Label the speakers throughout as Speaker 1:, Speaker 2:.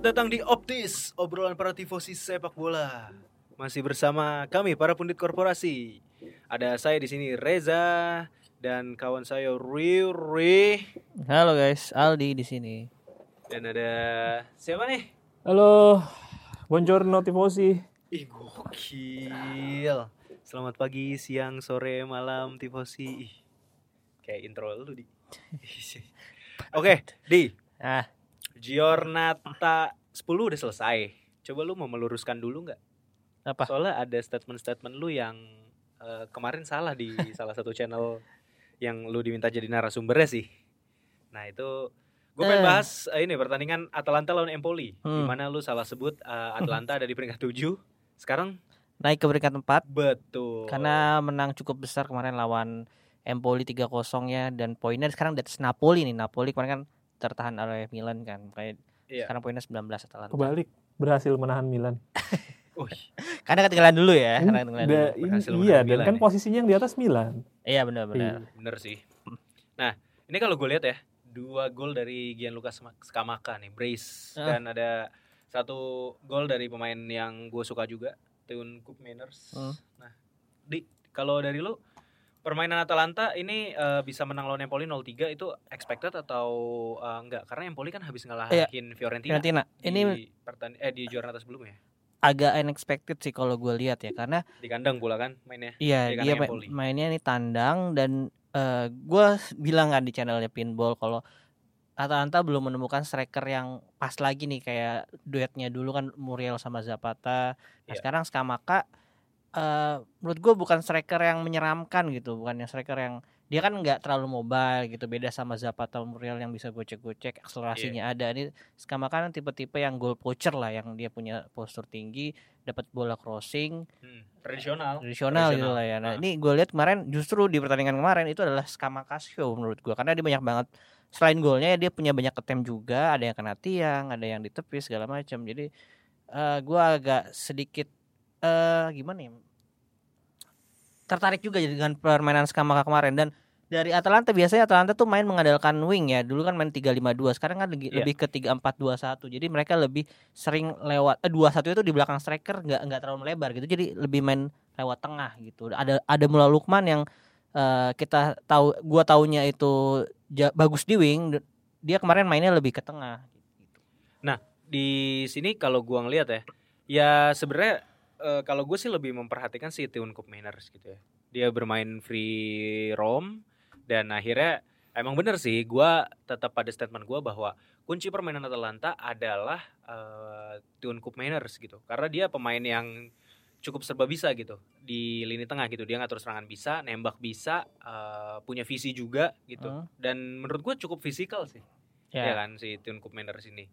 Speaker 1: Selamat datang di Optis, obrolan para tifosi sepak bola. Masih bersama kami para pundit korporasi. Ada saya di sini Reza dan kawan saya Riri
Speaker 2: Halo guys, Aldi di sini.
Speaker 1: dan ada siapa nih?
Speaker 3: Halo, buongiorno tifosi.
Speaker 1: Ih gokil. Selamat pagi, siang, sore, malam tifosi. Ih, kayak intro lu di. Oke, di
Speaker 2: Ah,
Speaker 1: Giornata 10 udah selesai. Coba lu mau meluruskan dulu nggak?
Speaker 2: apa?
Speaker 1: Soalnya ada statement-statement lu yang eh, kemarin salah di salah satu channel yang lu diminta jadi narasumbernya sih. Nah itu gue pengen
Speaker 2: Eh.
Speaker 1: bahas eh, ini pertandingan Atalanta lawan Empoli.
Speaker 2: Hmm.
Speaker 1: Di mana lu salah sebut eh, Atalanta ada di peringkat 7 Sekarang
Speaker 2: Naik ke peringkat 4
Speaker 1: betul.
Speaker 2: karena menang cukup besar kemarin lawan Empoli 3-0 ya dan poinnya sekarang di atas Napoli nih. Napoli kemarin kan tertahan oleh Milan kan. Kayak
Speaker 1: Iya.
Speaker 2: sekarang poinnya 19 Atalanta.
Speaker 3: Kebalik, berhasil menahan Milan.
Speaker 2: Karena ketinggalan dulu ya, karena ketinggalan dulu.
Speaker 3: Da-
Speaker 1: Berhasil
Speaker 3: iya, dan
Speaker 1: Milan
Speaker 3: kan
Speaker 1: ya.
Speaker 3: posisinya yang di atas Milan.
Speaker 2: Iya benar benar.
Speaker 3: Iya.
Speaker 1: bener sih. Nah ini kalau gue lihat ya dua gol dari Gianluca Skamaka nih, brace
Speaker 2: Ah.
Speaker 1: dan ada satu gol dari pemain yang gue suka juga, Teun Koopmeiners.
Speaker 2: Hmm.
Speaker 1: Nah, di kalau dari lu permainan Atalanta ini eh, bisa menang lawan Empoli 0-3 itu expected atau eh, enggak? Karena Empoli kan habis ngalahin Fiorentina.
Speaker 2: Fiorentina.
Speaker 1: Di
Speaker 2: Ini
Speaker 1: pertan eh di juara atas sebelumnya
Speaker 2: agak unexpected sih kalau gue lihat ya karena
Speaker 1: di kandang pula kan mainnya.
Speaker 2: Iya,
Speaker 1: Di
Speaker 2: dia
Speaker 1: kandang
Speaker 2: ma-
Speaker 1: Empoli.
Speaker 2: mainnya ini tandang dan eh gue bilang kan di channelnya Pinball kalau Atalanta belum menemukan striker yang pas lagi nih kayak duetnya dulu kan Muriel sama Zapata. Nah,
Speaker 1: Iya.
Speaker 2: sekarang Skamaka eh menurut gue bukan striker yang menyeramkan gitu, bukan yang striker yang dia kan nggak terlalu mobile gitu beda sama Zapata Muriel yang bisa gocek-gocek akselerasinya
Speaker 1: Iya.
Speaker 2: ada ini Skamaka kan tipe-tipe yang goal poacher lah yang dia punya postur tinggi dapat bola crossing
Speaker 1: Hmm, tradisional.
Speaker 2: tradisional gitu lah ya. Nah,
Speaker 1: Ah.
Speaker 2: ini gue lihat kemarin justru di pertandingan kemarin itu adalah Skamakasio menurut gue karena dia banyak banget selain golnya dia punya banyak ketem juga, ada yang kena tiang, ada yang ditepis segala macam. Jadi eh gue agak sedikit eh gimana ya? Tertarik juga dengan permainan Skamaka kemarin dan dari Atalanta biasanya Atalanta tuh main mengandalkan wing ya. Dulu kan main 3-5-2, sekarang kan legi-
Speaker 1: Iya.
Speaker 2: lebih ke 3-4-2-1. Jadi mereka lebih sering lewat eh 2-1 itu di belakang striker nggak nggak terlalu melebar gitu. Jadi lebih main lewat tengah gitu. Ada ada Mula Lukman yang eh, kita tahu gua taunya itu ja- bagus di wing, dia kemarin mainnya lebih ke tengah
Speaker 1: di sini kalau gua ngeliat ya, ya sebenarnya eh, kalau gue sih lebih memperhatikan si Teun Koopmeiners gitu ya. Dia bermain free roam dan akhirnya emang bener sih gua tetap pada statement gua bahwa kunci permainan Atalanta adalah eh, Teun Koopmeiners gitu. Karena dia pemain yang cukup serba bisa gitu di lini tengah gitu. Dia ngatur serangan bisa, nembak bisa, eh, punya visi juga gitu.
Speaker 2: Hmm.
Speaker 1: Dan menurut gua cukup fisikal sih
Speaker 2: Ya.
Speaker 1: ya kan si Teun Koopmeiners ini.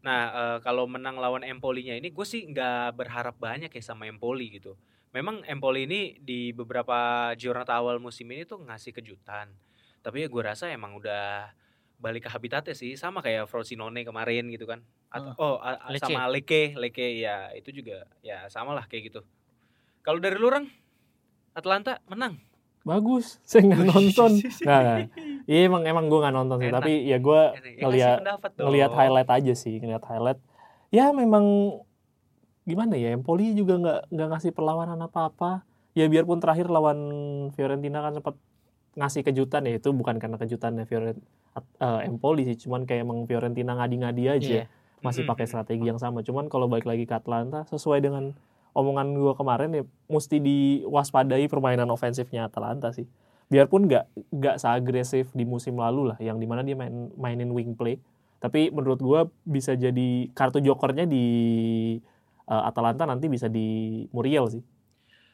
Speaker 1: Nah eh, kalau menang lawan Empolinya ini gue sih nggak berharap banyak ya sama Empoli gitu. Memang Empoli ini di beberapa Giornata awal musim ini tuh ngasih kejutan. Tapi ya gue rasa emang udah balik ke habitatnya sih sama kayak Frosinone kemarin gitu kan. Atau, oh a- a-
Speaker 2: Lecce.
Speaker 1: sama Leke, Leke ya itu juga ya sama lah kayak gitu. Kalau dari lu Rang, Atlanta menang.
Speaker 3: Bagus, saya nggak nonton. Nggak, nggak. Iya emang emang gue nggak nonton sih,
Speaker 1: Enak.
Speaker 3: tapi ya gue
Speaker 1: Ya,
Speaker 3: ngeliat
Speaker 1: dong.
Speaker 3: ngeliat highlight aja sih, ngeliat highlight. Ya memang gimana ya, Empoli juga nggak nggak ngasih perlawanan apa-apa. ya biarpun terakhir lawan Fiorentina kan sempat ngasih kejutan ya itu bukan karena kejutannya Fiorent uh, Empoli sih cuman kayak emang Fiorentina ngadi-ngadi aja
Speaker 2: Iya.
Speaker 3: masih pakai strategi yang sama cuman kalau balik lagi ke Atalanta sesuai dengan omongan gua kemarin ya mesti diwaspadai permainan ofensifnya Atalanta sih. Biarpun nggak nggak seagresif di musim lalu lah yang di mana dia main mainin wing play. Tapi menurut gua bisa jadi kartu jokernya di uh, Atalanta nanti bisa di Muriel sih.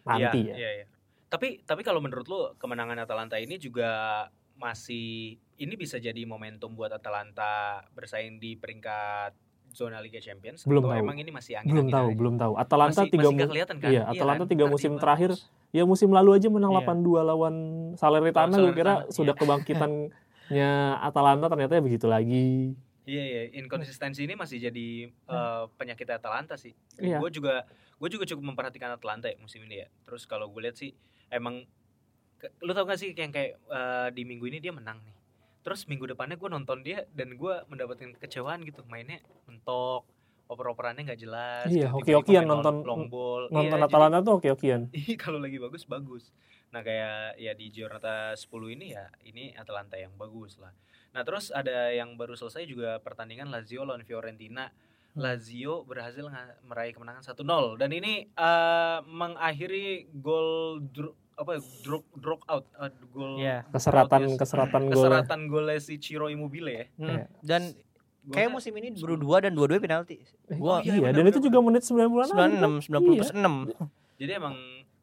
Speaker 3: Nanti
Speaker 1: Iya,
Speaker 3: ya.
Speaker 1: iya, iya. Tapi tapi kalau menurut lu kemenangan Atalanta ini juga masih ini bisa jadi momentum buat Atalanta bersaing di peringkat zona Liga Champions
Speaker 3: Belum
Speaker 1: atau
Speaker 3: tahu.
Speaker 1: emang ini masih angin
Speaker 3: belum tahu belum tahu Atalanta
Speaker 1: masih,
Speaker 3: tiga
Speaker 1: masih kelihatan kan?
Speaker 3: iya, Atalanta tiga
Speaker 1: Nanti
Speaker 3: musim terakhir ya musim lalu aja menang
Speaker 1: Iya.
Speaker 3: 8-2 lawan Salernitana gue kira
Speaker 1: Salernitana,
Speaker 3: sudah kebangkitannya Atalanta ternyata ya begitu lagi
Speaker 1: Iya iya, inkonsistensi ini masih jadi eh, penyakit Atalanta sih.
Speaker 3: Iya.
Speaker 1: Gue juga gue juga cukup memperhatikan Atalanta ya musim ini ya. Terus kalau gue lihat sih emang lu tau gak sih yang kayak eh, di minggu ini dia menang nih. Terus minggu depannya gue nonton dia dan gue mendapatkan kekecewaan gitu. Mainnya mentok, oper-operannya nggak jelas.
Speaker 3: Iya, hoki-hokian nonton-
Speaker 1: long ball.
Speaker 3: nonton
Speaker 1: Iya,
Speaker 3: Atalanta tuh oke-okean
Speaker 1: Iya kalau lagi bagus bagus. Nah kayak ya di Giornata 10 ini ya ini Atalanta yang bagus lah. Nah terus ada yang baru selesai juga pertandingan Lazio lawan Fiorentina. Lazio berhasil meraih kemenangan 1-0 dan ini eh, mengakhiri gol apa ya, drop drop out eh, gol
Speaker 2: Iya.
Speaker 3: keseratan
Speaker 1: out ya,
Speaker 3: keseratan gol
Speaker 1: keseratan golnya si Ciro Immobile ya.
Speaker 2: Hmm.
Speaker 3: Iya.
Speaker 2: Dan kayak musim ini baru dua dan dua-dua penalti. Gua
Speaker 1: iya,
Speaker 3: iya
Speaker 1: benar,
Speaker 3: dan itu juga menit 90-an
Speaker 2: 96 90 plus 6.
Speaker 1: Jadi emang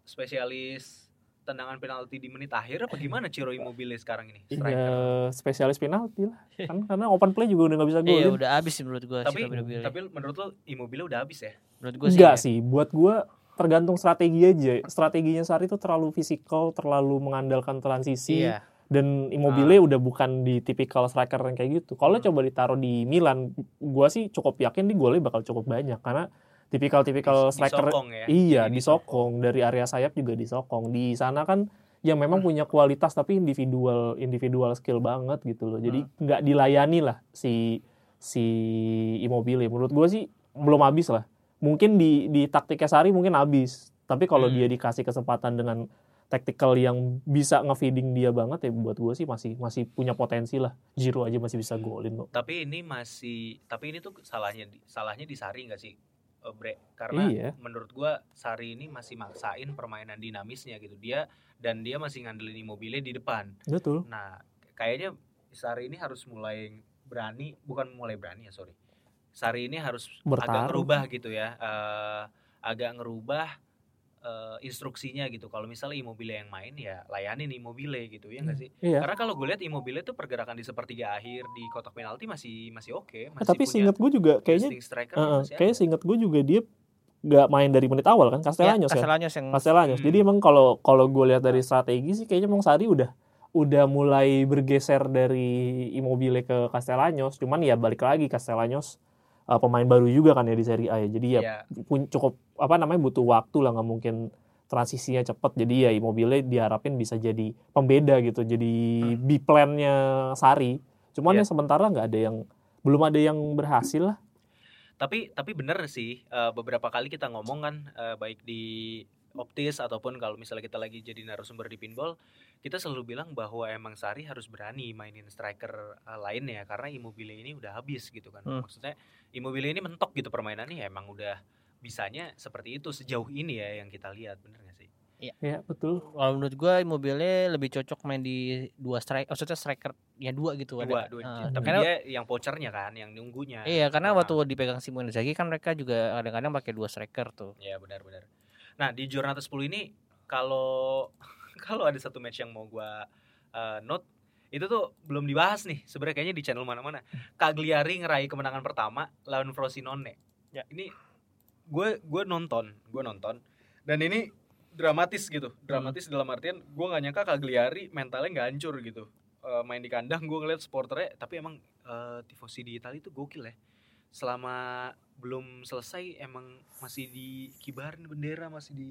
Speaker 1: spesialis tendangan penalti di menit akhir apa gimana Ciro Immobile sekarang ini?
Speaker 3: Iya,
Speaker 1: Striker.
Speaker 3: spesialis penalti lah. Kan karena open play juga udah nggak bisa
Speaker 2: Iya,
Speaker 3: golin.
Speaker 2: udah habis sih menurut gua
Speaker 1: tapi tapi menurut lo Immobile udah habis ya?
Speaker 2: menurut gua sih.
Speaker 3: Enggak
Speaker 2: ya.
Speaker 3: sih, buat gua tergantung strategi aja. Strateginya Sari itu terlalu fisikal, terlalu mengandalkan transisi.
Speaker 2: Iya.
Speaker 3: Dan Immobile udah bukan di tipikal striker yang kayak gitu. Kalau
Speaker 1: Hmm.
Speaker 3: coba ditaruh di Milan, gua sih cukup yakin di golnya bakal cukup banyak karena tipikal-tipikal striker
Speaker 1: disokong ya.
Speaker 3: iya
Speaker 1: Jadi
Speaker 3: disokong dari area sayap juga disokong. Di sana kan yang memang
Speaker 1: Hmm.
Speaker 3: punya kualitas tapi individual individual skill banget gitu loh. Jadi
Speaker 1: Hmm.
Speaker 3: nggak dilayani lah si si Immobile. Menurut gua sih belum habis lah. Mungkin di di taktiknya Sari mungkin habis. Tapi kalau
Speaker 1: Hmm.
Speaker 3: dia dikasih kesempatan dengan tactical yang bisa ngefeeding dia banget ya buat gue sih masih masih punya potensi lah. Giroud aja masih bisa golin kok.
Speaker 1: Tapi ini masih tapi ini tuh salahnya salahnya di Sari nggak sih? eh, Bre, karena
Speaker 3: Iya.
Speaker 1: menurut gua Sari ini masih maksain permainan dinamisnya gitu. Dia dan dia masih ngandelin Immobile di depan.
Speaker 3: Betul.
Speaker 1: Nah, kayaknya Sari ini harus mulai berani, bukan mulai berani ya, sorry. Sari ini harus agak
Speaker 3: Bertarung.
Speaker 1: ngerubah gitu ya. eh, agak ngerubah eh, instruksinya gitu. Kalau misalnya Immobile yang main ya layanin Immobile gitu ya nggak sih?
Speaker 3: Iya.
Speaker 1: Karena kalau gue lihat Immobile tuh pergerakan di sepertiga akhir di kotak penalti masih masih oke, masih
Speaker 3: Eh, tapi seingat gue juga kayaknya
Speaker 1: insting striker
Speaker 3: Heeh,
Speaker 1: masih
Speaker 3: kayak
Speaker 1: ada.
Speaker 3: seingat gue juga dia nggak main dari menit awal kan
Speaker 2: Ya,
Speaker 3: Castellanos kan
Speaker 2: Castellanos yang
Speaker 3: Castellanos
Speaker 1: Hmm.
Speaker 3: jadi emang kalau kalau gue lihat dari strategi sih kayaknya emang Sari udah udah mulai bergeser dari Immobile ke Castellanos cuman ya balik lagi Castellanos uh, pemain baru juga kan ya di Serie A ya. Jadi ya pun cukup apa namanya butuh waktu lah nggak mungkin transisinya cepet. Jadi ya Immobile diharapin bisa jadi pembeda gitu jadi B plan-nya Sari. Cuman
Speaker 1: Iya.
Speaker 3: ya sementara nggak ada yang belum ada yang berhasil lah.
Speaker 1: Tapi tapi bener sih eh, beberapa kali kita ngomong kan eh, baik di Optis ataupun kalau misalnya kita lagi jadi narasumber di pinball, kita selalu bilang bahwa emang Sari harus berani mainin striker eh, lainnya karena Immobile ini udah habis gitu kan.
Speaker 2: Hmm.
Speaker 1: Maksudnya Immobile ini mentok gitu permainannya ya emang udah bisanya seperti itu sejauh ini ya yang kita lihat bener gak sih?
Speaker 3: ya betul
Speaker 2: kalau menurut gua Immobile lebih cocok main di dua strike maksudnya striker ya dua gitu
Speaker 1: Dua,
Speaker 2: ada.
Speaker 1: dua.
Speaker 2: Eh,
Speaker 1: Tapi
Speaker 2: karena
Speaker 1: dia yang pochernya kan, yang nunggunya.
Speaker 2: Iya, karena
Speaker 1: Nah.
Speaker 2: waktu dipegang Simone Inzaghi kan mereka juga kadang-kadang pakai dua striker tuh.
Speaker 1: Ya benar-benar. Nah di Jornata 10 ini kalau kalau ada satu match yang mau gua uh, note itu tuh belum dibahas nih sebenarnya kayaknya di channel mana-mana. Cagliari ngeraih kemenangan pertama lawan Frosinone.
Speaker 2: Ya.
Speaker 1: Ini gue gue nonton, gue nonton dan ini dramatis gitu. Dramatis dalam artian gue nggak nyangka Cagliari mentalnya nggak hancur gitu. Eh, main di kandang gue ngeliat supporternya tapi emang eh, tifosi di Italia itu gokil ya selama belum selesai emang masih dikibarin bendera masih di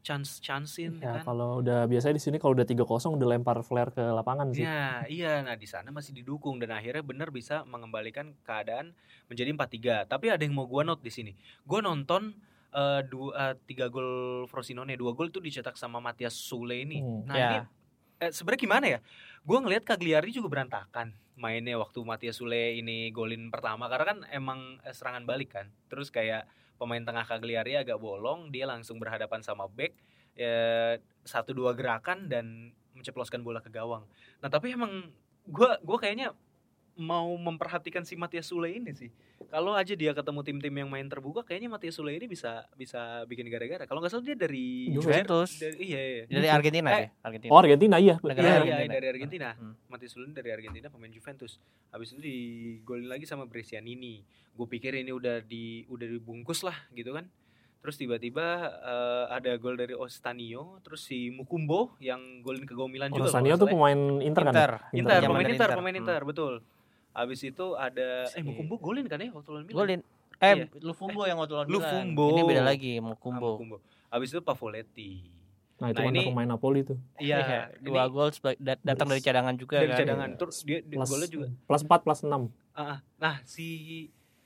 Speaker 1: chance chancein
Speaker 3: Ya
Speaker 1: kan
Speaker 3: kalau udah biasanya di sini kalau udah 3-0 udah lempar flare ke lapangan sih.
Speaker 1: Ya, iya. Nah, di sana masih didukung dan akhirnya benar bisa mengembalikan keadaan menjadi 4-3. Tapi ada yang mau gua note di sini. Gua nonton eh, dua eh, tiga gol Frosinone, dua gol itu dicetak sama Matias Sule ini.
Speaker 3: Hmm.
Speaker 1: Nah,
Speaker 2: Ya.
Speaker 1: ini eh, sebenarnya gimana ya? Gue ngelihat Cagliari juga berantakan mainnya waktu Matias Sule ini golin pertama karena kan emang eh, serangan balik kan. Terus kayak pemain tengah Cagliari agak bolong, dia langsung berhadapan sama back ya satu dua gerakan dan menceploskan bola ke gawang. Nah, tapi emang gua gua kayaknya mau memperhatikan si Matias Sule ini sih. Kalau aja dia ketemu tim-tim yang main terbuka, kayaknya Matias Sule ini bisa bisa bikin gara-gara. Kalau nggak salah dia dari
Speaker 2: Juventus.
Speaker 1: dari- iya, iya.
Speaker 2: Dari Argentina
Speaker 1: Eh,
Speaker 2: ya, Argentina.
Speaker 3: Oh Argentina iya.
Speaker 2: Negara
Speaker 1: Iya,
Speaker 3: Iya,
Speaker 1: iya,
Speaker 2: Argentina.
Speaker 1: dari Argentina.
Speaker 2: Hmm.
Speaker 1: Matias Sule dari Argentina pemain Juventus. Habis itu digolin lagi sama Brescianini. Gue pikir ini udah di udah dibungkus lah gitu kan. Terus tiba-tiba eh, ada gol dari Ostanio, terus si Mukumbo yang golin ke gol Milan juga. nggak
Speaker 3: tuh
Speaker 1: ya.
Speaker 3: pemain Inter kan? ya?
Speaker 2: Inter.
Speaker 1: Inter,
Speaker 2: Zaman
Speaker 1: pemain Inter,
Speaker 2: Inter.
Speaker 1: pemain
Speaker 2: Hmm.
Speaker 1: Inter, betul. Habis itu ada eh Mukumbo golin kan ya waktu lawan Milan.
Speaker 2: Golin. Eh,
Speaker 1: Iya.
Speaker 2: Lufumbo yang waktu lawan Milan.
Speaker 1: Lufumbo.
Speaker 2: Ini beda lagi,
Speaker 1: Ah,
Speaker 2: Mukumbo.
Speaker 1: Mukumbo. Habis itu Pavoletti.
Speaker 3: Nah itu
Speaker 1: Nah,
Speaker 3: mantan
Speaker 1: ini-
Speaker 3: pemain Napoli tuh.
Speaker 1: Iya,
Speaker 2: dua
Speaker 1: ini
Speaker 2: gol datang dari cadangan juga
Speaker 1: dari
Speaker 2: kan.
Speaker 1: cadangan. Terus dia, dia
Speaker 3: Plus,
Speaker 1: golnya juga
Speaker 3: plus 4 plus 6.
Speaker 1: Ah, ah. nah si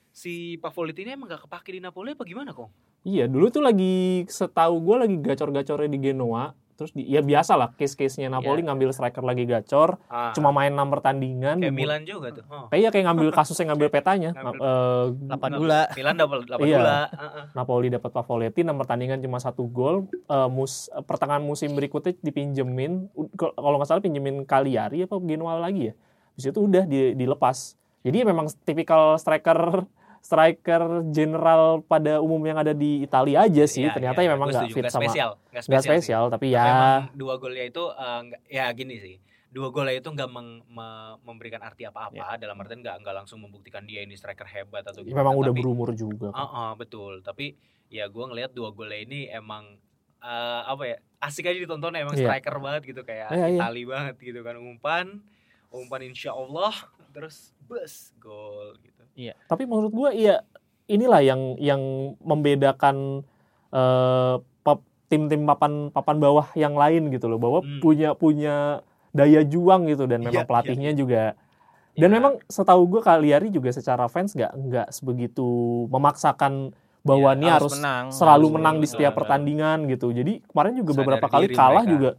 Speaker 1: si Pavoletti ini emang gak kepake di Napoli apa gimana kok?
Speaker 3: Iya dulu tuh lagi setahu gue lagi gacor-gacornya di Genoa. Terus di, ya biasa lah case-case-nya Napoli
Speaker 1: Iya.
Speaker 3: ngambil striker lagi gacor.
Speaker 1: Ah,
Speaker 3: Cuma main 6 pertandingan.
Speaker 1: kayak
Speaker 3: di-
Speaker 1: Milan juga tuh. Oh.
Speaker 3: Kayak kayak ngambil kasus yang ngambil petanya.
Speaker 1: Ngambil-
Speaker 3: Eh,
Speaker 2: Lapan dula.
Speaker 1: Milan dapat 8
Speaker 3: Iya.
Speaker 1: ah.
Speaker 3: Napoli dapat Pavoletti 6 pertandingan cuma satu gol. Eh, mus pertengahan musim berikutnya dipinjemin kalau nggak salah pinjemin Cagliari apa Genoa lagi ya. Habis itu udah di- dilepas. Jadi memang tipikal striker striker general pada umum yang ada di Italia aja sih.
Speaker 1: Iya,
Speaker 3: Ternyata
Speaker 1: iya,
Speaker 3: ya memang nggak fit
Speaker 1: Nggak
Speaker 3: sama
Speaker 1: spesial, nggak spesial. sih.
Speaker 3: spesial tapi
Speaker 1: Tapi
Speaker 3: ya
Speaker 1: emang dua golnya itu nggak- ya gini sih. Dua golnya itu nggak meng- me- memberikan arti apa-apa dalam artian nggak nggak langsung membuktikan dia ini striker hebat atau gimana.
Speaker 3: memang udah
Speaker 1: tapi-
Speaker 3: berumur juga.
Speaker 1: Ah, ah, betul. Tapi ya gua ngelihat dua golnya ini emang eh, apa ya asik aja ditonton emang
Speaker 3: Iya.
Speaker 1: striker banget gitu kayak
Speaker 3: Iya, iya.
Speaker 1: Itali banget gitu kan umpan umpan insya Allah terus bus gol gitu.
Speaker 3: Tapi menurut gua iya inilah yang yang membedakan eh, pap- tim-tim papan papan bawah yang lain gitu loh bahwa
Speaker 1: Hmm.
Speaker 3: punya punya daya juang gitu dan
Speaker 1: Iya,
Speaker 3: memang
Speaker 1: iya.
Speaker 3: pelatihnya juga dan
Speaker 1: Ya,
Speaker 3: memang setahu gua Cagliari juga secara fans nggak nggak sebegitu memaksakan bahwa
Speaker 1: Iya,
Speaker 3: ini harus,
Speaker 2: menang.
Speaker 3: selalu
Speaker 1: harus
Speaker 3: menang di setiap
Speaker 1: betul.
Speaker 3: pertandingan gitu jadi kemarin juga
Speaker 1: Sadar
Speaker 3: beberapa kali kalah
Speaker 1: mereka.
Speaker 3: juga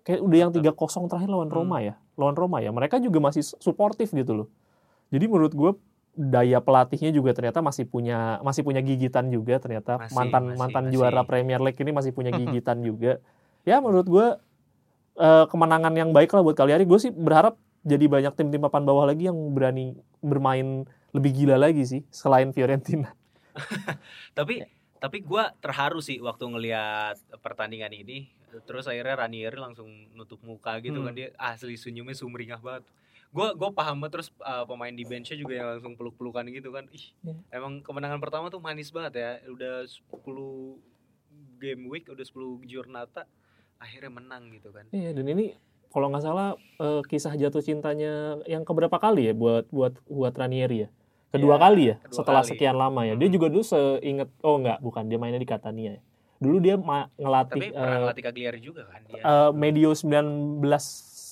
Speaker 3: kayak udah yang
Speaker 1: Betul.
Speaker 3: 3-0 terakhir lawan
Speaker 1: Hmm.
Speaker 3: Roma ya lawan Roma ya mereka juga masih suportif gitu loh jadi menurut gue daya pelatihnya juga ternyata masih punya masih punya gigitan juga ternyata
Speaker 1: Masih,
Speaker 3: mantan
Speaker 1: masih,
Speaker 3: mantan
Speaker 1: masih.
Speaker 3: juara Premier League ini masih punya gigitan juga ya menurut gue eh, kemenangan yang baik lah buat Cagliari gue sih berharap jadi banyak tim-tim papan bawah lagi yang berani bermain lebih gila lagi sih selain Fiorentina
Speaker 1: Tapi tapi gua terharu sih waktu ngelihat pertandingan ini. Terus akhirnya Ranieri langsung nutup muka gitu
Speaker 3: Hmm.
Speaker 1: kan dia asli senyumnya sumringah banget. Gua gua paham banget terus uh, pemain di benchnya juga yang langsung peluk-pelukan gitu kan. Ih,
Speaker 3: Hmm.
Speaker 1: emang kemenangan pertama tuh manis banget ya. Udah 10 game week, udah 10 giornata akhirnya menang gitu kan.
Speaker 3: Iya dan ini kalau nggak salah eh, kisah jatuh cintanya yang keberapa kali ya buat buat buat Ranieri ya kedua
Speaker 1: Iya,
Speaker 3: kali ya
Speaker 1: kedua
Speaker 3: setelah
Speaker 1: kali.
Speaker 3: sekian lama ya dia
Speaker 1: Mhm.
Speaker 3: juga dulu seinget oh nggak bukan dia mainnya di Catania ya dulu dia ma- ngelatih
Speaker 1: Tapi pernah
Speaker 3: eh,
Speaker 1: ngelatih Cagliari juga kan dia.
Speaker 3: eh, medio 1988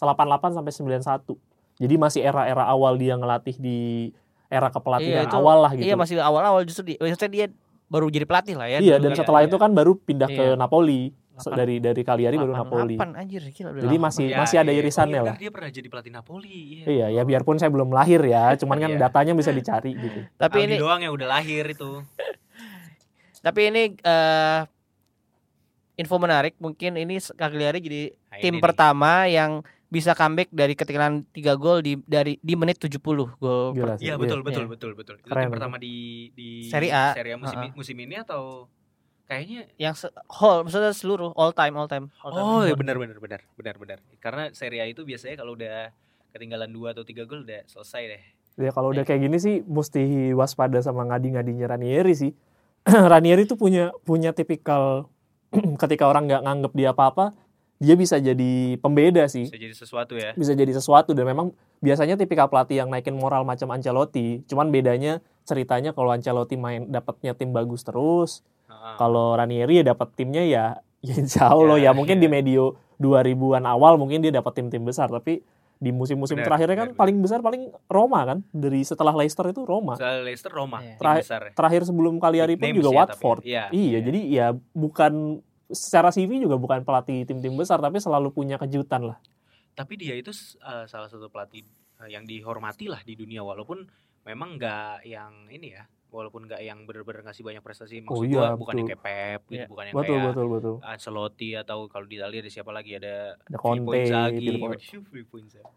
Speaker 3: sampai 91 jadi masih era-era awal dia ngelatih di era kepelatihan
Speaker 2: Iya, itu-
Speaker 3: awal lah gitu
Speaker 2: Iya masih awal-awal justru di, maksudnya dia baru jadi pelatih lah ya.
Speaker 3: Iya, dan
Speaker 2: kan.
Speaker 3: setelah
Speaker 2: Iya.
Speaker 3: itu kan baru pindah ke
Speaker 2: Iya.
Speaker 3: Napoli So,
Speaker 2: Delapan-
Speaker 3: dari dari Cagliari baru Napoli
Speaker 2: 88, anjir gila udah
Speaker 3: Jadi masih-
Speaker 1: Ya,
Speaker 3: masih ada
Speaker 1: iya.
Speaker 3: irisannya
Speaker 1: Oh, iya,
Speaker 3: lah.
Speaker 1: Dia pernah jadi pelatih Napoli. Iya.
Speaker 3: Iya ya biarpun saya belum lahir ya cuman kan
Speaker 1: Iya.
Speaker 3: datanya bisa dicari gitu
Speaker 2: Tapi
Speaker 1: Aldi
Speaker 2: ini
Speaker 1: doang yang udah lahir itu.
Speaker 2: tapi ini eh, info menarik mungkin ini Cagliari jadi
Speaker 1: Nah,
Speaker 2: tim
Speaker 1: ini nih.
Speaker 2: pertama yang bisa comeback dari ketinggalan 3 gol di dari di menit 70 gol.
Speaker 3: Sih.
Speaker 1: Iya
Speaker 3: Iya.
Speaker 1: betul betul
Speaker 2: Iya.
Speaker 1: betul betul. Itu
Speaker 3: Keren
Speaker 1: tim
Speaker 3: itu.
Speaker 1: pertama di di
Speaker 2: Serie A.
Speaker 1: musim
Speaker 2: Ha-ha.
Speaker 1: musim ini atau kayaknya
Speaker 2: yang whole maksudnya seluruh all time all time. All time.
Speaker 1: Oh, iya benar benar benar benar benar. Karena Serie A itu biasanya kalau udah ketinggalan 2 atau 3 gol udah selesai deh.
Speaker 3: ya kalau udah kayak gini sih mesti waspada sama ngadi-ngadinya Ranieri sih Ranieri tuh punya punya tipikal ketika orang nggak nganggep dia apa-apa dia bisa jadi pembeda sih
Speaker 1: Bisa jadi sesuatu ya.
Speaker 3: bisa jadi sesuatu dan memang biasanya tipikal pelatih yang naikin moral macam Ancelotti cuman bedanya ceritanya kalau Ancelotti main dapatnya tim bagus terus
Speaker 1: Ha-ha.
Speaker 3: kalau Ranieri ya dapat timnya ya ya insya Allah
Speaker 1: Ya,
Speaker 3: ya, mungkin
Speaker 1: iya.
Speaker 3: di medio 2000-an awal mungkin dia dapat tim-tim besar tapi di musim-musim terakhirnya kan
Speaker 1: benar,
Speaker 3: paling besar paling Roma kan dari setelah Leicester itu Roma
Speaker 1: Soal Leicester Roma tim
Speaker 3: Terakhir-
Speaker 1: besar ya.
Speaker 3: terakhir sebelum Cagliari
Speaker 1: Big
Speaker 3: pun
Speaker 1: names
Speaker 3: juga
Speaker 1: ya,
Speaker 3: Watford
Speaker 1: tapi. Iya,
Speaker 3: iya
Speaker 1: iya.
Speaker 3: jadi ya bukan secara CV juga bukan pelatih tim-tim besar tapi selalu punya kejutan lah.
Speaker 1: Tapi dia itu eh, salah satu pelatih eh, yang dihormati lah di dunia walaupun memang nggak yang ini ya, walaupun nggak yang bener-bener ngasih banyak prestasi. Maksud
Speaker 3: Oh
Speaker 1: gua
Speaker 3: iya,
Speaker 1: bukan
Speaker 3: betul.
Speaker 1: yang kayak Pep gitu,
Speaker 2: Iya.
Speaker 1: bukan yang
Speaker 3: betul
Speaker 1: kayak
Speaker 3: betul betul.
Speaker 1: Ancelotti atau kalau di Italia ada siapa lagi? Ada
Speaker 3: ada Conte ada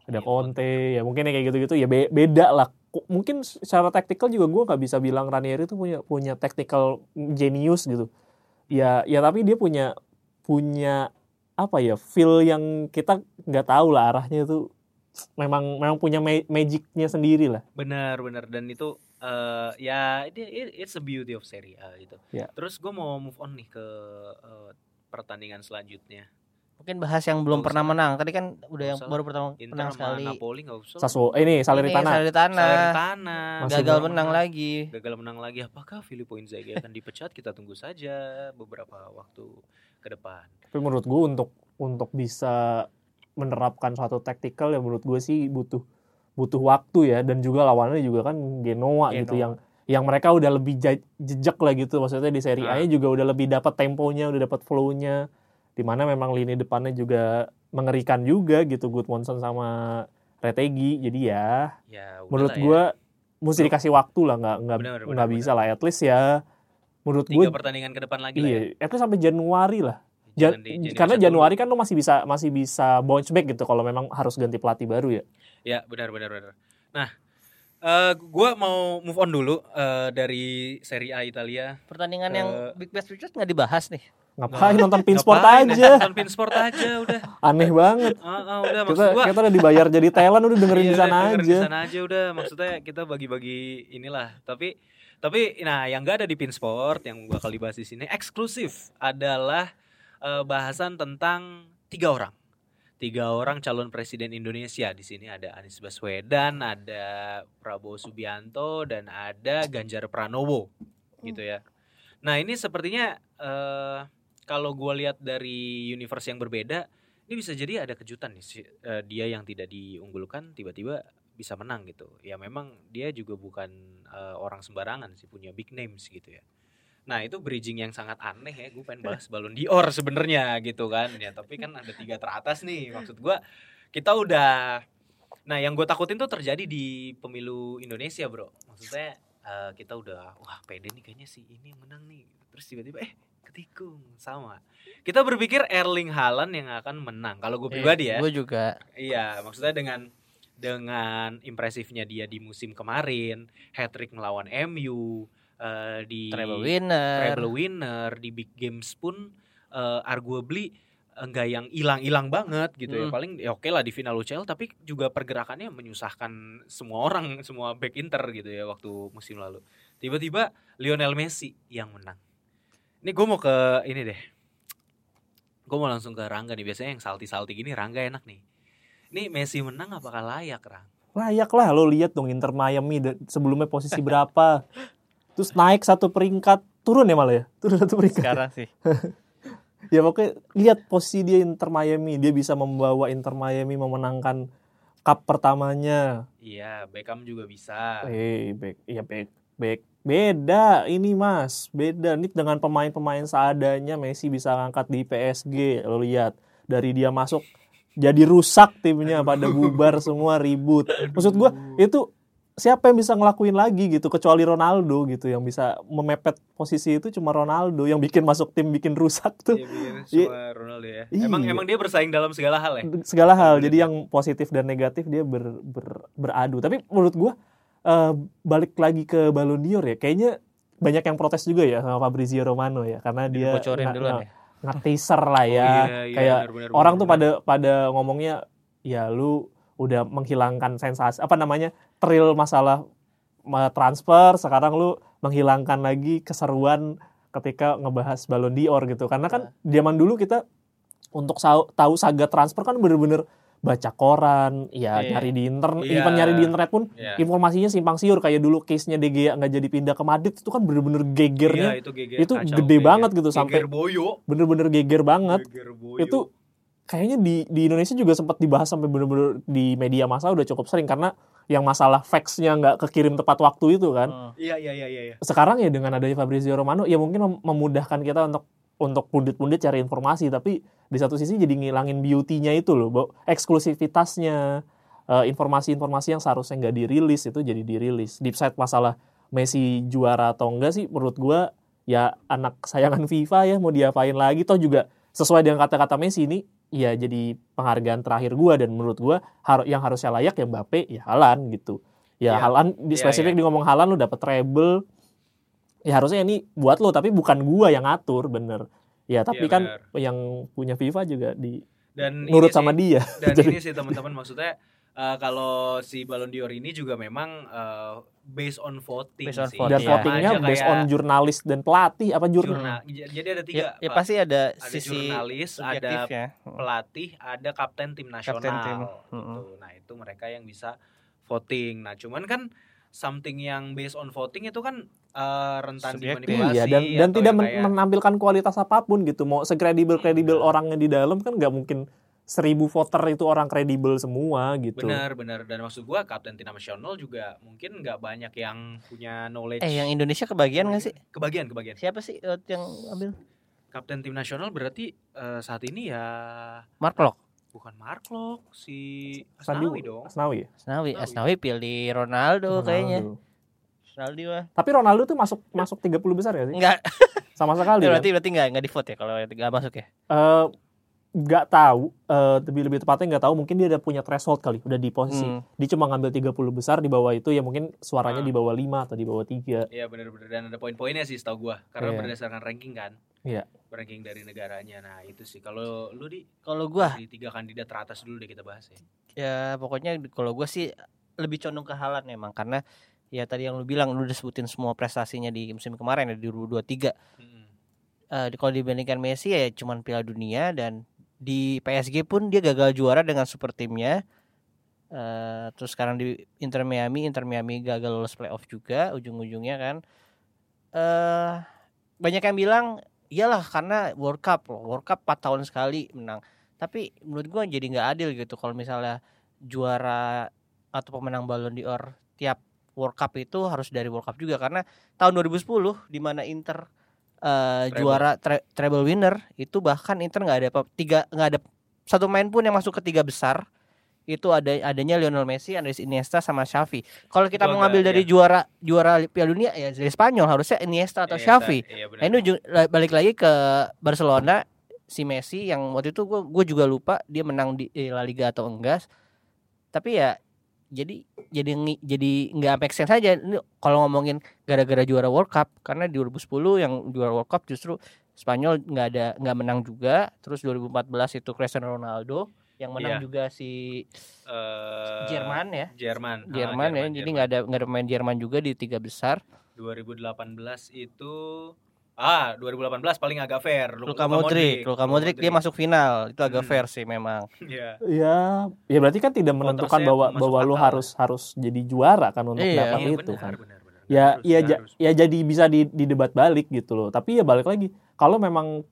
Speaker 1: Iya,
Speaker 3: Conte ya mungkin ya kayak gitu-gitu ya be- beda lah. Mungkin secara taktikal juga gue nggak bisa bilang Ranieri itu punya punya tactical genius gitu ya ya tapi dia punya punya apa ya feel yang kita nggak tahu lah arahnya itu memang memang punya ma- magicnya sendiri lah
Speaker 1: Benar, benar dan itu eh ya it, it- it's a beauty of Serie A gitu.
Speaker 3: Ya.
Speaker 1: Terus gue mau move on nih ke eh, pertandingan selanjutnya.
Speaker 2: Mungkin bahas yang belum pernah
Speaker 1: usah.
Speaker 2: menang. Tadi kan udah yang baru pertama
Speaker 1: Inter
Speaker 2: menang sekali.
Speaker 1: Napoli nggak usah.
Speaker 3: Sassuolo eh, ini
Speaker 2: Ini
Speaker 3: Salernitana
Speaker 2: Salernitana.
Speaker 1: Salernitana.
Speaker 3: Masih
Speaker 2: Gagal
Speaker 3: belum
Speaker 2: menang lagi.
Speaker 1: Gagal menang lagi. Apakah Filippo Inzaghi akan dipecat? Kita tunggu saja beberapa waktu ke depan.
Speaker 3: tapi menurut gue untuk untuk bisa menerapkan suatu tactical ya menurut gue sih butuh butuh waktu ya dan juga lawannya juga kan Genoa, gitu
Speaker 2: Genoa.
Speaker 3: yang yang mereka udah lebih ja- jejak lah gitu maksudnya di Serie A
Speaker 1: Ah.
Speaker 3: juga udah lebih dapat temponya udah dapat flow-nya di mana memang lini depannya juga mengerikan juga gitu Gudmundsson sama Retegi jadi ya
Speaker 1: Ya,
Speaker 3: menurut
Speaker 1: udahlah ya.
Speaker 3: gue mesti dikasih waktu lah nggak nggak nggak bisa lah at least ya menurut gue
Speaker 1: tiga pertandingan ke depan lagi lah ya.
Speaker 3: iya at least sampai Januari lah Ja-
Speaker 1: di- jangan
Speaker 3: karena Januari kan lo masih bisa masih bisa bounce back gitu kalau memang harus ganti pelatih baru ya.
Speaker 1: Ya benar benar benar. Nah, eh gua mau move on dulu eh, dari Serie A Italia.
Speaker 2: Pertandingan
Speaker 1: Ke-
Speaker 2: yang Big Bash Richard nggak dibahas nih.
Speaker 3: Ngapain nonton Pinsport
Speaker 1: Ngapain
Speaker 3: aja?
Speaker 1: Nonton Pinsport aja udah.
Speaker 3: Aneh banget.
Speaker 1: Ah, ah, udah
Speaker 3: Kita
Speaker 1: gua.
Speaker 3: kita udah dibayar jadi talent udah dengerin
Speaker 1: Iya,
Speaker 3: di sana
Speaker 1: dengerin
Speaker 3: aja.
Speaker 1: Di sana aja udah. Maksudnya kita bagi-bagi inilah. Tapi tapi nah yang gak ada di Pinsport yang gua kali bahas di sini eksklusif adalah eh, bahasan tentang tiga orang. Tiga orang calon presiden Indonesia di sini ada Anies Baswedan, ada Prabowo Subianto dan ada Ganjar Pranowo gitu ya. Nah ini sepertinya eh, kalau gua lihat dari universe yang berbeda, ini bisa jadi ada kejutan nih eh, dia yang tidak diunggulkan tiba-tiba bisa menang gitu. Ya memang dia juga bukan eh, orang sembarangan sih punya big names gitu ya. Nah itu bridging yang sangat aneh ya. Gue pengen bahas Ballon d'Or sebenarnya gitu kan. Ya tapi kan ada tiga teratas nih. Maksud gua kita udah. Nah yang gue takutin tuh terjadi di pemilu Indonesia bro. Maksudnya eh, kita udah wah pede nih kayaknya si ini menang nih. Terus tiba-tiba eh ketikung sama. Kita berpikir Erling Haaland yang akan menang. Kalau gue pribadi ya.
Speaker 2: Gue juga.
Speaker 1: Iya, maksudnya dengan dengan impresifnya dia di musim kemarin, hat trick melawan MU, eh, di
Speaker 2: Treble winner.
Speaker 1: treble winner, di big games pun eh, arguably enggak yang hilang-hilang banget gitu ya.
Speaker 2: Hmm.
Speaker 1: Paling ya oke lah di final UCL tapi juga pergerakannya menyusahkan semua orang, semua back Inter gitu ya waktu musim lalu. Tiba-tiba Lionel Messi yang menang. Ini gue mau ke ini deh. Gue mau langsung ke Rangga nih. Biasanya yang salty-salty gini Rangga enak nih. Ini Messi menang apakah layak, Rang?
Speaker 3: Layak lah lo lihat dong Inter Miami sebelumnya posisi berapa. Terus naik satu peringkat, turun ya malah ya? Turun satu peringkat.
Speaker 2: Sekarang sih.
Speaker 3: ya pokoknya lihat posisi dia Inter Miami, dia bisa membawa Inter Miami memenangkan cup pertamanya.
Speaker 1: Iya, Beckham juga bisa.
Speaker 3: Eh, back, iya back, back. Beda ini mas, beda. Ini dengan pemain-pemain seadanya Messi bisa ngangkat di PSG. Lo lihat dari dia masuk jadi rusak timnya pada bubar semua ribut. Maksud gua itu siapa yang bisa ngelakuin lagi gitu kecuali Ronaldo gitu yang bisa memepet posisi itu cuma Ronaldo yang bikin masuk tim bikin rusak tuh
Speaker 1: Iya,
Speaker 3: Iya.
Speaker 1: Ronaldo ya.
Speaker 3: Iya.
Speaker 1: Emang emang dia bersaing dalam segala hal ya.
Speaker 3: segala hal
Speaker 1: Bener.
Speaker 3: jadi yang positif dan negatif dia ber, ber- beradu tapi menurut gua eh, balik lagi ke Ballon d'Or ya. Kayaknya banyak yang protes juga ya sama Fabrizio Romano ya karena dia
Speaker 2: Bocorin duluan ya.
Speaker 3: nge-teaser lah ya.
Speaker 1: Oh, iya, iya,
Speaker 3: kayak
Speaker 1: benar, benar,
Speaker 3: orang
Speaker 1: benar,
Speaker 3: tuh pada pada ngomongnya ya lu udah menghilangkan sensasi apa namanya thrill masalah ma- transfer sekarang lu menghilangkan lagi keseruan ketika ngebahas Ballon d'Or gitu. Karena kan zaman dulu kita untuk tahu saga transfer kan bener-bener baca koran ya
Speaker 2: Iya.
Speaker 3: nyari di internet
Speaker 1: Iya.
Speaker 3: even nyari di internet pun
Speaker 1: Iya.
Speaker 3: informasinya simpang siur kayak dulu case-nya Gea nggak jadi pindah ke Madrid itu kan bener-bener gegernya
Speaker 1: Iya, itu geger
Speaker 3: itu
Speaker 1: kacau,
Speaker 3: gede
Speaker 1: geger.
Speaker 3: banget gitu, sampai-
Speaker 1: geger boyo.
Speaker 3: bener-bener geger banget
Speaker 1: Geger boyo.
Speaker 3: itu kayaknya di di Indonesia juga sempat dibahas sampai bener-bener di media massa udah cukup sering karena yang masalah faxnya nggak kekirim tepat waktu itu kan.
Speaker 1: Iya iya iya iya. iya.
Speaker 3: Sekarang ya dengan adanya Fabrizio Romano ya mungkin mem- memudahkan kita untuk untuk pundit-pundit cari informasi tapi di satu sisi jadi ngilangin beauty-nya itu loh, bahwa eksklusivitasnya eh, informasi-informasi yang seharusnya nggak dirilis itu jadi dirilis. Deep side masalah Messi juara atau enggak sih menurut gua ya anak kesayangan FIFA ya mau diapain lagi toh juga sesuai dengan kata-kata Messi ini ya jadi penghargaan terakhir gua dan menurut gua har- yang harusnya layak ya Mbappe ya Halan gitu. Ya
Speaker 1: Iya.
Speaker 3: Halan di
Speaker 1: Iya,
Speaker 3: spesifik
Speaker 1: iya.
Speaker 3: di ngomong Halan lu dapet treble ya harusnya ini buat lo tapi bukan gua yang ngatur bener. Ya tapi
Speaker 1: Iya,
Speaker 3: kan
Speaker 1: bener.
Speaker 3: yang punya FIFA juga di
Speaker 1: Dan
Speaker 3: nurut sama
Speaker 1: sih,
Speaker 3: dia.
Speaker 1: Dan
Speaker 3: Jadi-
Speaker 1: ini sih teman-teman maksudnya eh, kalau si Ballon d'Or ini juga memang eh, based on voting
Speaker 2: Based on
Speaker 1: sih.
Speaker 2: voting,
Speaker 3: Dan
Speaker 2: Iya.
Speaker 3: votingnya
Speaker 1: Aja
Speaker 3: based
Speaker 1: kayak
Speaker 3: on jurnalis dan pelatih apa jurnal?
Speaker 1: jurnal. Jadi ada tiga.
Speaker 2: Ya, ya pasti ada,
Speaker 1: ada
Speaker 2: sisi
Speaker 1: jurnalis, ada
Speaker 2: subjektifnya.
Speaker 1: pelatih, ada kapten tim nasional.
Speaker 2: Kapten tim.
Speaker 1: gitu. Nah, itu mereka yang bisa voting. Nah, cuman kan something yang based on voting itu kan eh, rentan
Speaker 2: Subjektif.
Speaker 1: dimanipulasi
Speaker 3: Iya dan dan tidak men-
Speaker 1: kayak-
Speaker 3: menampilkan kualitas apa pun gitu. Mau sekredibel kredibel
Speaker 1: Benar.
Speaker 3: orangnya di dalam kan nggak mungkin seribu voter itu orang kredibel semua gitu.
Speaker 1: Benar, benar. Dan maksud gua kapten tim nasional juga mungkin nggak banyak yang punya knowledge.
Speaker 2: Eh yang Indonesia kebagian nggak sih?
Speaker 1: Kebagian, kebagian.
Speaker 2: Siapa sih eh, yang ambil?
Speaker 1: Kapten tim nasional berarti eh, saat ini ya
Speaker 2: Mark Lok.
Speaker 1: Bukan Mark Lok, si
Speaker 3: Asnawi
Speaker 1: Asnawi dong.
Speaker 3: Asnawi ya?
Speaker 2: Asnawi,
Speaker 1: Asnawi.
Speaker 2: Asnawi pilih Ronaldo, kayaknya.
Speaker 3: Ronaldo.
Speaker 2: Ronaldo mah.
Speaker 3: Tapi Ronaldo tuh masuk masuk 30 besar ya sih?
Speaker 2: Enggak,
Speaker 3: Sama sekali. kan?
Speaker 2: berarti berarti enggak enggak di vote ya kalau enggak masuk ya.
Speaker 3: Eh, nggak tahu eh, lebih lebih tepatnya nggak tahu mungkin dia udah punya threshold kali udah di posisi
Speaker 2: Hmm.
Speaker 3: dia cuma ngambil 30 besar di bawah itu ya mungkin suaranya
Speaker 1: Ah.
Speaker 3: di bawah 5 atau di bawah 3
Speaker 1: Iya benar-benar dan ada poin-poinnya sih setahu gua karena
Speaker 3: Iya.
Speaker 1: berdasarkan ranking kan.
Speaker 3: Iya.
Speaker 1: Ranking dari negaranya. Nah, itu sih kalau lu di
Speaker 2: Kalau gua
Speaker 1: di tiga kandidat teratas dulu deh kita bahas ya.
Speaker 2: ya pokoknya kalau gua sih lebih condong ke Halan memang karena ya tadi yang lu bilang lu udah sebutin semua prestasinya di musim kemarin ya di 2023.
Speaker 1: Mm-mm.
Speaker 2: Eh di- kalau dibandingkan Messi ya cuman Piala Dunia dan di PSG pun dia gagal juara dengan super timnya. Eh terus sekarang di Inter Miami, Inter Miami gagal lolos playoff juga ujung-ujungnya kan. Eh banyak yang bilang iyalah karena World Cup loh. World Cup 4 tahun sekali menang. Tapi menurut gua jadi nggak adil gitu kalau misalnya juara atau pemenang Ballon d'Or tiap World Cup itu harus dari World Cup juga karena tahun 2010 di mana Inter eh,
Speaker 1: Treble.
Speaker 2: juara tre- treble winner itu bahkan Inter nggak ada apa- tiga nggak ada satu main pun yang masuk ke tiga besar itu ada adanya Lionel Messi, Andres Iniesta sama Xavi. Kalau kita
Speaker 1: Itu
Speaker 2: mau ngambil dari
Speaker 1: iya.
Speaker 2: juara juara Piala Dunia ya dari Spanyol harusnya Iniesta atau
Speaker 1: Iniesta,
Speaker 2: Xavi.
Speaker 1: Iya.
Speaker 2: Nah ini balik lagi ke Barcelona si Messi yang waktu itu gue juga lupa dia menang di eh, La Liga atau enggak. Tapi ya jadi jadi jadi nggak make sense saja ini kalau ngomongin gara-gara juara World Cup karena di 2010 yang juara World Cup justru Spanyol nggak ada nggak menang juga terus 2014 itu Cristiano Ronaldo yang menang
Speaker 1: Iya.
Speaker 2: juga si
Speaker 1: Eh,
Speaker 2: Jerman ya
Speaker 1: Jerman. Ah,
Speaker 2: Jerman ya jadi nggak ada nggak ada pemain Jerman juga di tiga besar
Speaker 1: 2018 itu ah 2018 paling agak fair. Lu-
Speaker 2: Luka Modric Luka Modric dia masuk final itu agak
Speaker 1: Hmm.
Speaker 2: fair sih memang
Speaker 1: Iya.
Speaker 3: ya ya berarti kan tidak menentukan bahwa bahwa lu harus harus jadi juara kan untuk
Speaker 2: Iya.
Speaker 3: dapat
Speaker 1: Iya,
Speaker 3: itu
Speaker 1: benar,
Speaker 3: kan
Speaker 1: benar, benar.
Speaker 3: ya
Speaker 1: Harus,
Speaker 3: ya
Speaker 1: harus.
Speaker 3: ya jadi bisa di didebat balik gitu loh tapi ya balik lagi kalau memang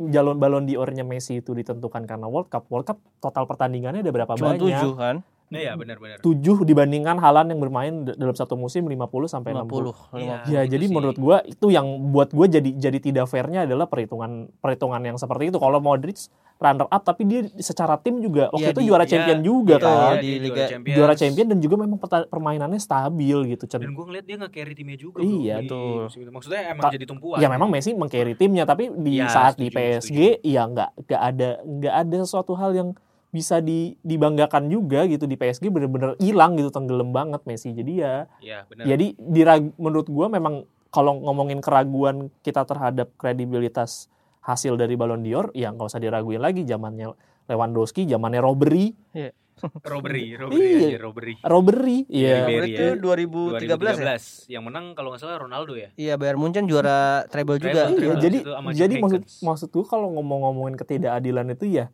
Speaker 3: jalon balon diornya Messi itu ditentukan karena World Cup World Cup total pertandingannya ada berapa
Speaker 2: cuma
Speaker 3: banyak
Speaker 2: tujuh kan
Speaker 1: Iya, benar benar.
Speaker 3: tujuh dibandingkan Halan yang bermain dalam satu musim 50 sampai 60
Speaker 2: 50
Speaker 1: Iya.
Speaker 3: Ya,
Speaker 1: itu
Speaker 3: jadi
Speaker 1: sih.
Speaker 3: menurut gua itu yang buat gua jadi jadi tidak fairnya adalah perhitungan perhitungan yang seperti itu. Kalau Modric runner up tapi dia secara tim juga waktu
Speaker 2: Iya,
Speaker 3: itu
Speaker 2: di-
Speaker 3: juara
Speaker 1: iya,
Speaker 3: champion juga
Speaker 2: iya,
Speaker 3: kan.
Speaker 2: iya,
Speaker 1: Iya,
Speaker 2: di Liga-.
Speaker 3: Juara champion dan juga memang permainannya stabil gitu.
Speaker 1: Dan gue ngeliat dia nge-carry timnya juga
Speaker 3: Iya,
Speaker 1: bro, di itu. Maksudnya emang
Speaker 3: Ta-
Speaker 1: jadi tumpuan.
Speaker 3: Ya memang Messi mengcarry timnya tapi di
Speaker 1: Iya,
Speaker 3: saat di
Speaker 1: setuju,
Speaker 3: PSG ya nggak nggak ada nggak ada sesuatu hal yang bisa di, dibanggakan juga gitu di PSG bener-bener hilang gitu tenggelam banget Messi jadi ya
Speaker 1: Iya, benar.
Speaker 3: Jadi dirag- menurut gua memang kalau ngomongin keraguan kita terhadap kredibilitas hasil dari Ballon d'Or, ya nggak usah diraguin lagi zamannya Lewandowski, zamannya Robbery,
Speaker 1: robbery, robbery
Speaker 3: Iya.
Speaker 1: aja, robbery.
Speaker 3: Robbery, iya.
Speaker 1: Ribery
Speaker 2: itu
Speaker 1: ya.
Speaker 2: 2013 ya
Speaker 1: 2013 yang menang kalau nggak salah Ronaldo ya.
Speaker 2: iya Bayern Munchen juara treble juga
Speaker 1: Treble,
Speaker 3: Iya,
Speaker 1: Treble.
Speaker 3: jadi jadi maksud maksud gua kalau ngomong-ngomongin ketidakadilan itu ya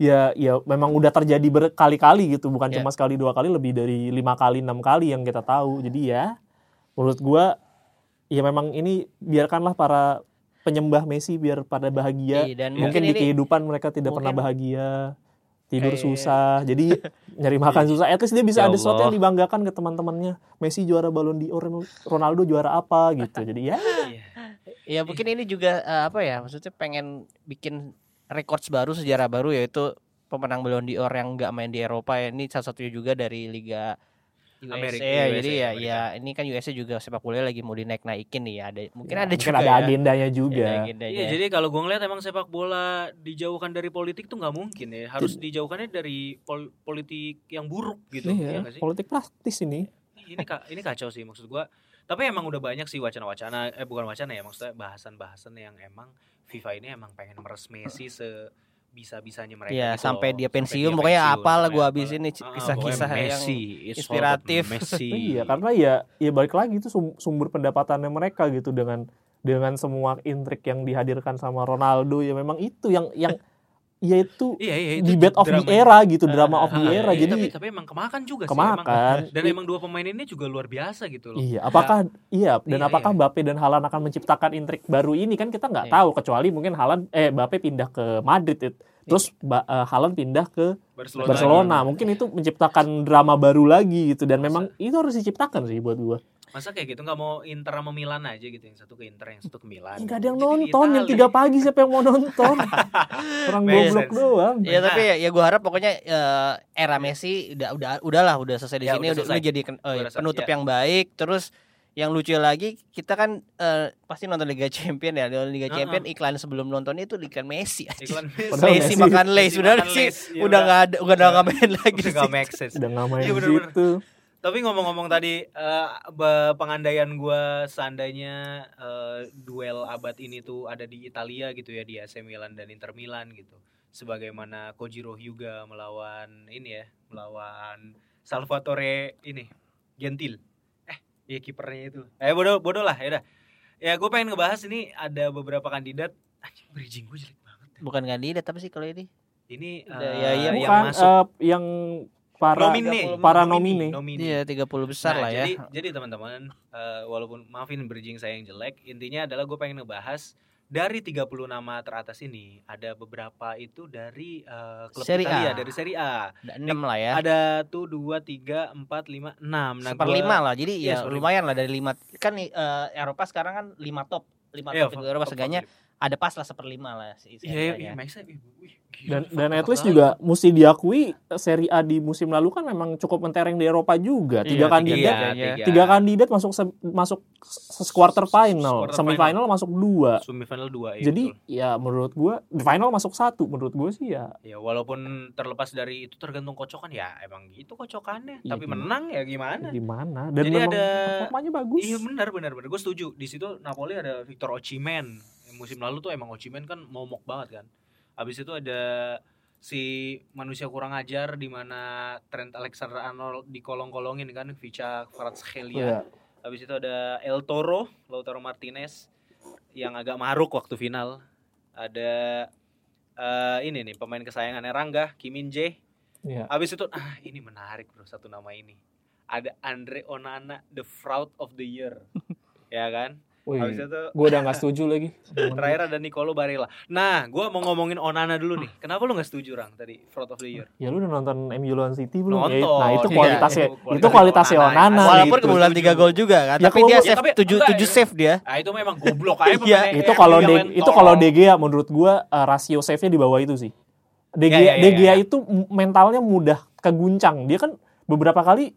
Speaker 3: ya ya memang udah terjadi berkali-kali gitu, bukan
Speaker 2: Ya.
Speaker 3: cuma sekali dua kali, lebih dari lima kali enam kali yang kita tahu. Jadi ya menurut gua ya memang ini biarkanlah para penyembah Messi biar pada bahagia.
Speaker 2: Iya, dan
Speaker 3: Mungkin di
Speaker 2: ini
Speaker 3: kehidupan mereka tidak pernah bahagia, tidur
Speaker 2: Kayak-
Speaker 3: susah, jadi nyari makan susah. At least dia bisa
Speaker 1: Ya
Speaker 3: ada sesuatu yang dibanggakan ke teman-temannya. Messi juara Ballon d'Or, Ronaldo juara apa gitu. Jadi ya
Speaker 1: Iya.
Speaker 2: Ya mungkin ini juga eh, apa ya maksudnya pengen bikin records baru sejarah baru yaitu pemenang Ballon d'Or yang nggak main di Eropa ini salah satunya juga dari Liga USA
Speaker 1: Amerika,
Speaker 2: ya.
Speaker 1: USA,
Speaker 2: jadi ya
Speaker 1: Amerika.
Speaker 2: ya ini kan USA juga sepak bola lagi mau dinaik naikin nih ya ada mungkin
Speaker 3: ya,
Speaker 2: ada
Speaker 3: mungkin
Speaker 2: juga
Speaker 3: ada
Speaker 2: ya.
Speaker 3: agendanya juga.
Speaker 2: Ada agendanya.
Speaker 1: Iya, jadi kalau gue ngeliat emang sepak bola dijauhkan dari politik tuh nggak mungkin ya. Harus dijauhkannya dari pol- politik yang buruk gitu.
Speaker 3: Iya,
Speaker 1: nggak sih?
Speaker 3: politik praktis ini.
Speaker 1: Ini ka- ini kacau sih maksud gua. Tapi emang udah banyak sih wacana-wacana eh bukan wacana ya maksudnya bahasan-bahasan yang emang FIFA ini emang pengen meres Messi se bisa-bisanya mereka
Speaker 2: Iya,
Speaker 1: gitu
Speaker 2: sampai
Speaker 1: loh.
Speaker 2: dia
Speaker 1: Sampai
Speaker 2: pensiun, pokoknya
Speaker 1: pensiun,
Speaker 2: apalah
Speaker 1: sampai
Speaker 2: gua
Speaker 1: apalah.
Speaker 2: habisin nih
Speaker 1: Ah, pokoknya
Speaker 2: kisah-kisah yang
Speaker 1: Messi, all
Speaker 2: inspiratif.
Speaker 1: Messi.
Speaker 3: Iya, karena ya ya balik lagi itu sum- sumber pendapatannya mereka gitu dengan dengan semua intrik yang dihadirkan sama Ronaldo ya memang itu yang yang yaitu
Speaker 1: Iya, iya itu
Speaker 3: debate of the era gitu, drama of the
Speaker 1: Ah,
Speaker 3: era.
Speaker 1: iya,
Speaker 3: Jadi
Speaker 1: tapi, tapi emang kemakan juga sih emang.
Speaker 3: kemakan.
Speaker 1: Dan emang dua pemain ini juga luar biasa gitu loh.
Speaker 3: Iya, apakah iya dan
Speaker 1: Iya,
Speaker 3: apakah
Speaker 1: iya.
Speaker 3: Mbappe dan Halan akan menciptakan intrik baru ini kan kita nggak
Speaker 2: Iya.
Speaker 3: tahu kecuali mungkin Halan eh Mbappe pindah ke Madrid it. terus ba, eh, Haaland pindah ke
Speaker 1: Barcelona.
Speaker 3: Barcelona mungkin itu menciptakan drama baru lagi gitu dan memang itu harus diciptakan sih buat gua.
Speaker 1: Masa kayak gitu nggak mau Inter sama Milan aja gitu yang satu ke Inter yang satu ke Milan.
Speaker 3: Nggak ada yang nonton yang tiga pagi siapa yang mau nonton? Orang goblok
Speaker 1: sense.
Speaker 3: doang.
Speaker 2: Ya tapi ya, ya gue harap pokoknya eh, era Messi udah udah udahlah udah selesai di
Speaker 1: Ya,
Speaker 2: sini
Speaker 1: udah
Speaker 2: udah, udah jadi eh,
Speaker 1: Gua rasa,
Speaker 2: penutup
Speaker 1: ya.
Speaker 2: yang baik terus yang lucu lagi kita kan eh, pasti nonton Liga Champion ya nonton Liga
Speaker 1: Uh-uh.
Speaker 2: Champion iklan sebelum nonton itu iklan Messi
Speaker 1: Iklan Messi.
Speaker 2: Messi
Speaker 3: Messi-
Speaker 2: makan lace udah sih
Speaker 1: lace. Ya
Speaker 2: udah nggak ada udah nggak main lagi
Speaker 1: Udah
Speaker 2: sih.
Speaker 1: nggak make sense.
Speaker 3: Udah nggak main
Speaker 1: Iya,
Speaker 3: situ.
Speaker 1: Tapi ngomong-ngomong tadi eh, be- pengandaian gua seandainya eh, duel abad ini tuh ada di Italia gitu ya di AC Milan dan Inter Milan gitu. Sebagaimana Kojiro Hyuga melawan ini ya, melawan Salvatore ini Gentil. Eh, iya kipernya itu. Eh bodoh bodoh lah ya udah. Ya gue pengen ngebahas ini ada beberapa kandidat. Anjing bridging gue jelek banget.
Speaker 2: bukan kandidat tapi sih kalau ini
Speaker 1: Ini eh,
Speaker 2: ya,
Speaker 1: yang
Speaker 3: Bukan
Speaker 1: masuk
Speaker 3: eh, yang para
Speaker 1: nomine,
Speaker 3: para
Speaker 1: nomine,
Speaker 3: nomine.
Speaker 2: dia 30 besar
Speaker 1: Nah,
Speaker 2: lah ya
Speaker 1: Jadi, jadi teman-teman, eh, walaupun maafin bridging saya yang jelek, intinya adalah gue pengen ngebahas dari 30 nama teratas ini ada beberapa itu dari eh, klub
Speaker 2: Serie
Speaker 1: Italia,
Speaker 2: A.
Speaker 1: dari Serie A.
Speaker 2: ada 6 lah ya
Speaker 1: Ada tuh 2 3 4 5 6. Nah,
Speaker 2: seperlima
Speaker 1: gua-
Speaker 2: lah jadi
Speaker 1: Iya,
Speaker 2: ya
Speaker 1: seperlima.
Speaker 2: lumayan lah dari lima kan nih, eh, Eropa sekarang kan lima top lima
Speaker 1: Iya,
Speaker 2: top Eropa
Speaker 1: top
Speaker 2: seenggaknya
Speaker 1: top.
Speaker 2: Ada pas lah seperlima lah si
Speaker 1: Iya, iya, iya,
Speaker 3: Dan dan at least juga mesti diakui Serie A di musim lalu kan memang cukup mentereng di Eropa juga. Tiga
Speaker 2: Iya,
Speaker 3: kandidat
Speaker 1: Iya,
Speaker 2: Tiga-
Speaker 3: tiga kandidat masuk se- masuk se- quarter final,
Speaker 1: Quarter
Speaker 3: semifinal masuk dua.
Speaker 1: Semifinal 2 iya,
Speaker 3: Jadi
Speaker 1: betul.
Speaker 3: ya menurut gua di final masuk satu. Menurut gua sih ya
Speaker 1: Ya walaupun terlepas dari itu tergantung kocokan ya emang gitu kocokannya.
Speaker 3: Iya,
Speaker 1: Tapi
Speaker 3: gimana?
Speaker 1: menang ya gimana?
Speaker 3: gimana. Dan
Speaker 1: Jadi
Speaker 3: memang
Speaker 1: ada
Speaker 3: performanya bagus.
Speaker 1: Iya benar benar benar. Gue setuju. Di situ Napoli ada Victor Osimhen. Musim lalu tuh emang Osimhen kan momok banget kan. Habis itu ada si manusia kurang ajar di mana Trent Alexander Arnold dikolong-kolongin kan Vica Kvaratskhelia.
Speaker 3: Iya.
Speaker 1: Habis itu ada El Toro, Lautaro Martinez yang agak maruk waktu final. Ada eh, ini nih pemain kesayangannya Rangga, Kim Min Jae.
Speaker 3: Iya.
Speaker 1: Habis itu ah ini menarik bro satu nama ini. Ada Andre Onana the fraud of the year. ya kan?
Speaker 3: Wih,
Speaker 1: Habis itu
Speaker 3: gua udah nggak setuju lagi.
Speaker 1: terakhir ada Nicolo Barella. Nah, gua mau ngomongin Onana dulu nih. Kenapa lu nggak setuju Rang tadi fraud of the year?
Speaker 3: Ya lu udah nonton MU lawan City belum?
Speaker 1: Nonton.
Speaker 3: Ya, nah itu
Speaker 1: Iya.
Speaker 3: kualitasnya,
Speaker 1: Kualitas
Speaker 3: itu kualitasnya
Speaker 1: Onana.
Speaker 3: Onana.
Speaker 2: Walaupun
Speaker 1: gitu,
Speaker 2: kebulan
Speaker 1: setuju.
Speaker 2: tiga gol juga kan,
Speaker 3: Ya,
Speaker 2: tapi dia
Speaker 1: Ya,
Speaker 2: save
Speaker 1: tapi
Speaker 2: tujuh tujuh
Speaker 1: ya.
Speaker 2: save dia.
Speaker 1: Ah itu memang goblok aja
Speaker 2: Iya,
Speaker 3: itu kalau itu kalau De Gea menurut gua uh, rasio save-nya di bawah itu sih. De
Speaker 1: Ya, ya, ya,
Speaker 3: De Gea
Speaker 1: ya.
Speaker 3: itu mentalnya mudah keguncang. Dia kan beberapa kali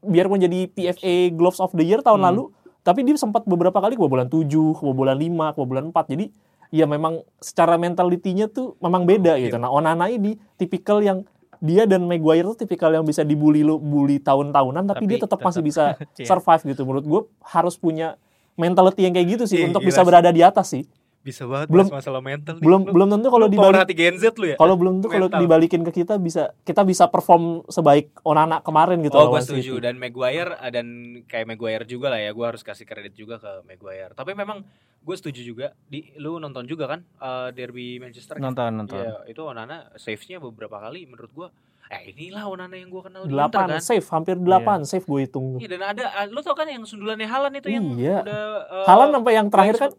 Speaker 3: biarpun jadi PFA Gloves of the Year tahun
Speaker 1: Hmm.
Speaker 3: lalu, tapi dia sempat beberapa kali kebobolan 7, kebobolan 5, kebobolan 4. Jadi ya memang secara mentalitinya tuh memang beda gitu. Nah, Onana ini tipikal yang dia dan Maguire tuh tipikal yang bisa dibully lu bully tahun-tahunan tapi,
Speaker 2: Tapi
Speaker 3: dia tetap masih bisa
Speaker 2: Iya.
Speaker 3: survive gitu. Menurut gue harus punya mentality yang kayak gitu sih
Speaker 1: Ih,
Speaker 3: untuk
Speaker 1: gila
Speaker 3: bisa berada di atas sih.
Speaker 1: Bisa banget
Speaker 3: Belum-
Speaker 1: masalah mental nih.
Speaker 3: Belum
Speaker 1: Lu-
Speaker 3: belum tentu kalau dibalik
Speaker 1: pemerhati Gen Z lu ya?
Speaker 3: kalau belum tentu kalau dibalikin ke kita bisa kita bisa perform sebaik Onana kemarin gitu
Speaker 1: Oh, gue setuju.
Speaker 3: City.
Speaker 1: Dan Maguire ah, dan kayak Maguire juga lah ya. Gue harus kasih kredit juga ke Maguire. Tapi memang gue setuju juga. Di lu nonton juga kan eh, derby Manchester?
Speaker 2: Nonton nonton.
Speaker 1: Iya, itu Onana save-nya beberapa kali menurut gue. Eh inilah Onana yang gue kenal di
Speaker 3: Delapan
Speaker 1: kan.
Speaker 3: save, hampir delapan save gue hitung.
Speaker 1: Iya dan ada ah, lu tau kan yang sundulannya Halan itu yang
Speaker 3: Iya.
Speaker 1: udah eh,
Speaker 3: Halan sampai yang terakhir kan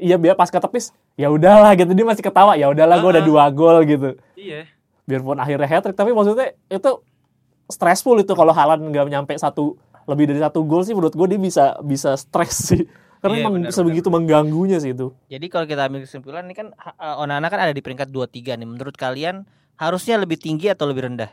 Speaker 3: Iya biar pas ketepis ya udahlah gitu dia masih ketawa ya udahlah gue udah
Speaker 1: Ah.
Speaker 3: dua gol gitu.
Speaker 1: Iya.
Speaker 3: Biarpun akhirnya hat trick tapi maksudnya itu stressful itu kalau Haaland nggak nyampe satu lebih dari satu gol sih menurut gue dia bisa bisa stres sih. Karena
Speaker 1: Iya,
Speaker 3: emang
Speaker 1: benar,
Speaker 3: sebegitu mengganggunya sih itu.
Speaker 2: Jadi kalau kita ambil kesimpulan ini kan uh, Onana kan ada di peringkat 23 nih. Menurut kalian harusnya lebih tinggi atau lebih rendah?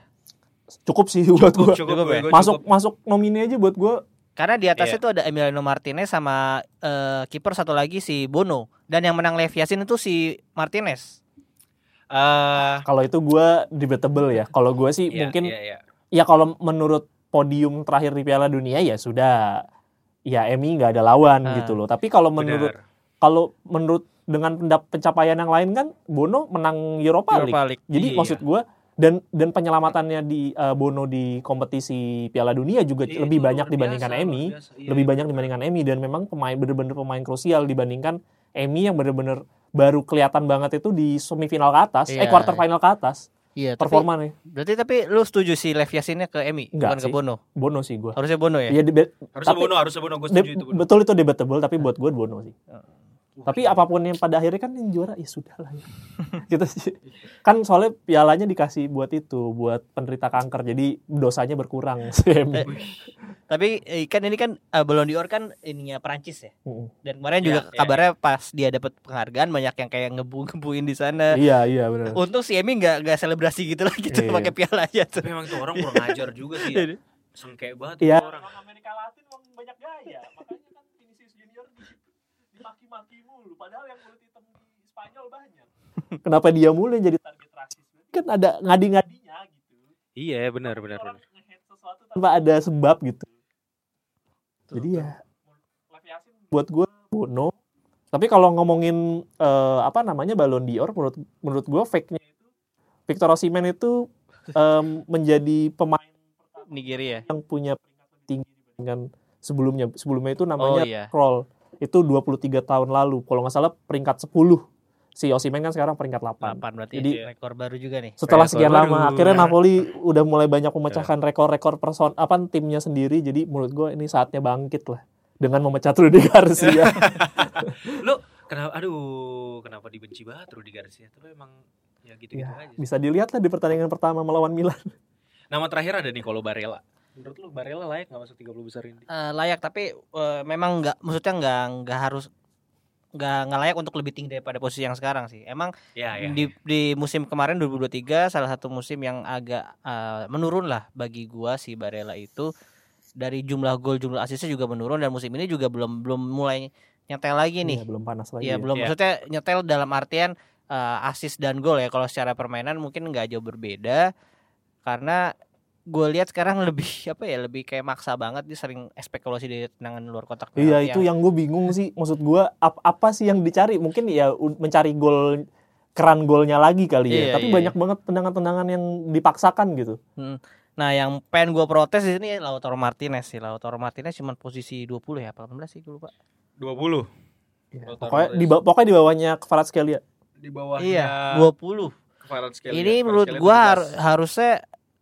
Speaker 3: Cukup sih buat gue.
Speaker 1: Cukup,
Speaker 2: Cukup
Speaker 1: gue,
Speaker 2: ya?
Speaker 1: gue
Speaker 3: Masuk
Speaker 1: cukup.
Speaker 3: masuk nomine aja buat gue.
Speaker 2: Karena di atasnya
Speaker 1: Iya.
Speaker 2: tuh ada Emiliano Martinez sama eh, kiper satu lagi si Bono dan yang menang Lev Yashin itu si Martinez.
Speaker 1: Eh,
Speaker 3: Kalau itu gue debatable ya. Kalau gue sih
Speaker 1: iya,
Speaker 3: mungkin
Speaker 1: iya, iya.
Speaker 3: ya kalau menurut podium terakhir di Piala Dunia ya sudah ya Emi nggak ada lawan
Speaker 2: Ah.
Speaker 3: gitu loh. Tapi kalau menurut kalau menurut dengan pencapaian yang lain kan Bono menang Europa, League.
Speaker 2: Europa League.
Speaker 3: Jadi
Speaker 1: Iya.
Speaker 3: maksud gua dan dan penyelamatannya di uh, Bono di kompetisi Piala Dunia juga
Speaker 1: Iya,
Speaker 3: lebih banyak dibandingkan
Speaker 1: biasa,
Speaker 3: Emi,
Speaker 1: biasa. Iya,
Speaker 3: lebih
Speaker 1: iya.
Speaker 3: banyak dibandingkan Emi dan memang pemain bener-bener pemain krusial dibandingkan Emi yang bener-bener baru kelihatan banget itu di semifinal ke atas, eh
Speaker 2: Iya.
Speaker 3: quarter final ke atas
Speaker 2: Iya, tapi,
Speaker 3: performanya.
Speaker 2: berarti tapi lu setuju si Lev Yashinnya ke Emi
Speaker 3: Enggak
Speaker 2: bukan ke
Speaker 3: sih.
Speaker 2: Bono?
Speaker 3: Bono sih gua.
Speaker 2: Harusnya Bono ya?
Speaker 3: Iya,
Speaker 1: Harusnya
Speaker 3: tapi-
Speaker 1: Bono, harusnya Bono. Gue
Speaker 3: de-
Speaker 1: setuju itu Bono.
Speaker 3: betul itu debatable tapi buat gue Bono sih. Tapi apa pun yang pada akhirnya kan yang juara ya sudah lah. ya. gitu sih. Kan soalnya pialanya dikasih buat itu, buat penderita kanker. Jadi dosanya berkurang si Emi.
Speaker 2: Tapi eh, kan ini kan uh, Ballon d'Or kan ininya Perancis ya.
Speaker 3: Mm.
Speaker 2: Dan kemarin
Speaker 1: Iya,
Speaker 2: juga
Speaker 1: iya,
Speaker 2: kabarnya pas dia dapat penghargaan banyak yang kayak ngebu-ngebuin di sana.
Speaker 3: Iya, iya benar.
Speaker 2: Untung si Emi nggak nggak selebrasi gitu lah gitu
Speaker 3: Iya.
Speaker 2: pakai pialanya tuh.
Speaker 1: Tapi emang tuh orang kurang ajar juga sih. Ya. Sengke banget
Speaker 3: Iya.
Speaker 1: itu orang.
Speaker 3: Amerika Latin banyak gaya, makanya kan dimaki-maki mulu padahal yang kulit hitam di Spanyol banyak. Kenapa dia mulu yang jadi target rasis? Kan ada ngadi-ngadinya gitu.
Speaker 1: Iya, benar, benar, benar.
Speaker 3: nge-hate sesuatu tanpa ada sebab gitu. Jadi ya buat gue Bono. Tapi kalau ngomongin eh, apa namanya Ballon d'Or menurut menurut gue fake-nya itu Victor Osimhen itu em, menjadi pemain
Speaker 2: Nigeria.
Speaker 3: yang punya peringkat tinggi dibandingkan sebelumnya. Sebelumnya itu namanya
Speaker 2: Oh, iya.
Speaker 3: Kroll. Itu 23 tahun lalu. Kalau nggak salah peringkat 10. Si Osimhen kan sekarang peringkat 8.
Speaker 2: 8 berarti
Speaker 3: Jadi-
Speaker 2: rekor baru juga nih.
Speaker 3: Setelah
Speaker 1: Rekor
Speaker 3: sekian
Speaker 1: baru.
Speaker 3: lama, akhirnya. Napoli udah mulai banyak memecahkan rekor-rekor person apa timnya sendiri. Jadi menurut gue ini saatnya bangkit lah dengan memecat Rudy Garcia.
Speaker 1: Lu kenapa aduh, kenapa dibenci banget Rudy Garcia? Tapi emang ya gitu-gitu
Speaker 3: Ya,
Speaker 1: aja. sih.
Speaker 3: Bisa dilihat lah di pertandingan pertama melawan Milan.
Speaker 1: Nama terakhir ada Nicolo Barella. Menurut lu Barella layak nggak masuk 30 besar ini?
Speaker 2: Eh, layak tapi eh, memang nggak maksudnya nggak nggak harus nggak nggak layak untuk lebih tinggi daripada posisi yang sekarang sih. Emang
Speaker 1: Ya, ya.
Speaker 2: di di musim kemarin 2023 salah satu musim yang agak eh, menurun lah bagi gua si Barella itu dari jumlah gol jumlah asisnya juga menurun dan musim ini juga belum belum mulai nyetel lagi nih.
Speaker 3: Iya, belum panas lagi.
Speaker 2: Iya
Speaker 3: ya.
Speaker 2: belum
Speaker 1: Iya.
Speaker 2: maksudnya nyetel dalam artian eh, asis dan gol ya kalau secara permainan mungkin nggak jauh berbeda karena gue lihat sekarang lebih apa ya lebih kayak maksa banget dia sering spekulasi dari tendangan luar kotak
Speaker 3: Iya
Speaker 2: penalti
Speaker 3: itu yang gue bingung sih. Maksud gue ap- apa sih yang dicari? Mungkin ya mencari gol keran golnya lagi kali ya.
Speaker 2: Iya,
Speaker 3: Tapi
Speaker 2: iya,
Speaker 3: banyak banget tendangan-tendangan yang dipaksakan gitu.
Speaker 2: Nah, yang pengen gue protes di sini Lautaro Martinez sih. Lautaro Martinez cuma posisi 20 ya, apa 18 sih gue lupa.
Speaker 1: 20
Speaker 3: Ya,
Speaker 1: Lautaro
Speaker 3: pokoknya
Speaker 1: Martinez.
Speaker 3: di ba- pokoknya di bawahnya Kvaratskhelia.
Speaker 1: di bawahnya
Speaker 2: Iya, 20.
Speaker 1: Kvaratskhelia.
Speaker 2: Ini menurut
Speaker 1: 17.
Speaker 2: har- harusnya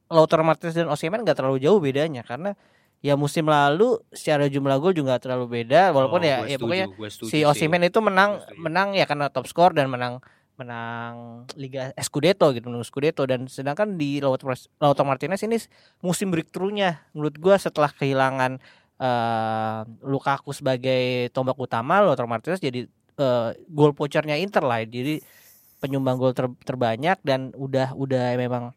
Speaker 2: Lautaro Martinez dan Osimhen gak terlalu jauh bedanya karena ya musim lalu secara jumlah gol juga terlalu beda walaupun
Speaker 1: Oh,
Speaker 2: ya, ya
Speaker 1: setuju,
Speaker 2: pokoknya
Speaker 1: setuju
Speaker 2: si. Osimhen itu menang menang ya karena top skor dan menang menang Liga Scudetto gitu menang Scudetto. Dan sedangkan di Lautaro, Martinez ini musim breakthrough-nya menurut gua setelah kehilangan eh, Lukaku sebagai tombak utama Lautaro Martinez jadi eh, gol pochernya Inter lah. Jadi penyumbang gol ter- terbanyak dan udah udah memang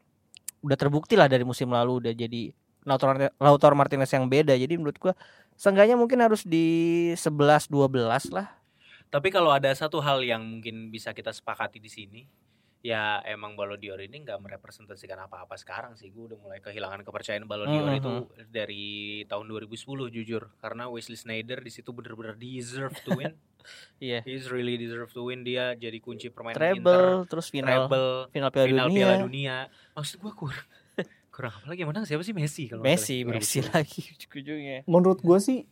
Speaker 2: udah terbukti lah dari musim lalu udah jadi Lautaro, Lautaro Martinez yang beda. Jadi menurut gua seenggaknya mungkin harus di 11 12 lah.
Speaker 1: Tapi kalau ada satu hal yang mungkin bisa kita sepakati di sini, ya emang Ballon d'Or ini nggak merepresentasikan apa-apa sekarang sih. Gue udah mulai kehilangan kepercayaan Ballon d'Or
Speaker 2: Mhm.
Speaker 1: itu dari tahun 2010 jujur, karena Wesley Sneijder di situ bener-bener deserve to win.
Speaker 2: iya
Speaker 1: He's really deserve to win. Dia jadi kunci permainan
Speaker 2: treble
Speaker 1: Inter,
Speaker 2: terus final
Speaker 1: treble,
Speaker 2: final Piala
Speaker 1: final
Speaker 2: Dunia,
Speaker 1: Piala Dunia. Maksud gue kurang kurang apa lagi yang menang siapa sih Messi kalau
Speaker 2: Messi. Messi lagi ujung-ujungnya
Speaker 3: Menurut gue sih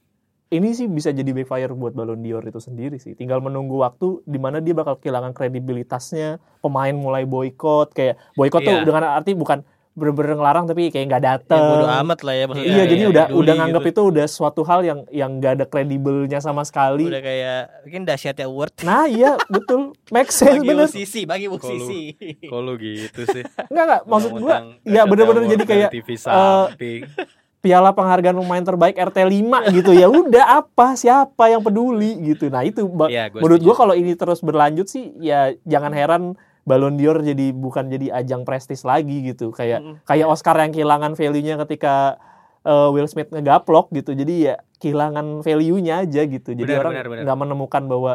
Speaker 3: ini sih bisa jadi backfire buat Ballon d'Or itu sendiri sih. Tinggal menunggu waktu di mana dia bakal kehilangan kredibilitasnya, pemain mulai boykot kayak boykot tuh
Speaker 1: Iya.
Speaker 3: dengan arti bukan bener-bener ngelarang tapi kayak nggak
Speaker 2: Ya,
Speaker 3: dateng.
Speaker 2: bodo amat lah ya maksudnya.
Speaker 3: Iya,
Speaker 1: Iya,
Speaker 3: jadi
Speaker 1: iya,
Speaker 3: udah udah nganggap
Speaker 1: gitu.
Speaker 3: itu udah suatu hal yang yang nggak ada kredibelnya sama sekali.
Speaker 2: udah kayak mungkin dahsyatnya award
Speaker 3: Nah iya betul, make sense
Speaker 2: bagi
Speaker 3: bener.
Speaker 2: musisi, bagi musisi.
Speaker 1: Lu gitu sih?
Speaker 3: Enggak enggak, maksud gua ya bener-bener jadi kayak
Speaker 1: TV
Speaker 3: eh,
Speaker 1: samping.
Speaker 3: Piala penghargaan pemain terbaik RT 5 gitu. Ya udah apa? Siapa yang peduli? Gitu. Nah itu
Speaker 1: Iya, gua
Speaker 3: menurut gua kalau ini terus berlanjut sih ya jangan heran Ballon d'Or jadi bukan jadi ajang prestis lagi gitu. Kayak
Speaker 2: Mm-mm.
Speaker 3: kayak Oscar yang kehilangan value-nya ketika eh, Will Smith ngegaplok gitu. Jadi ya kehilangan value-nya aja gitu. Jadi
Speaker 1: Benar,
Speaker 3: orang nggak menemukan bahwa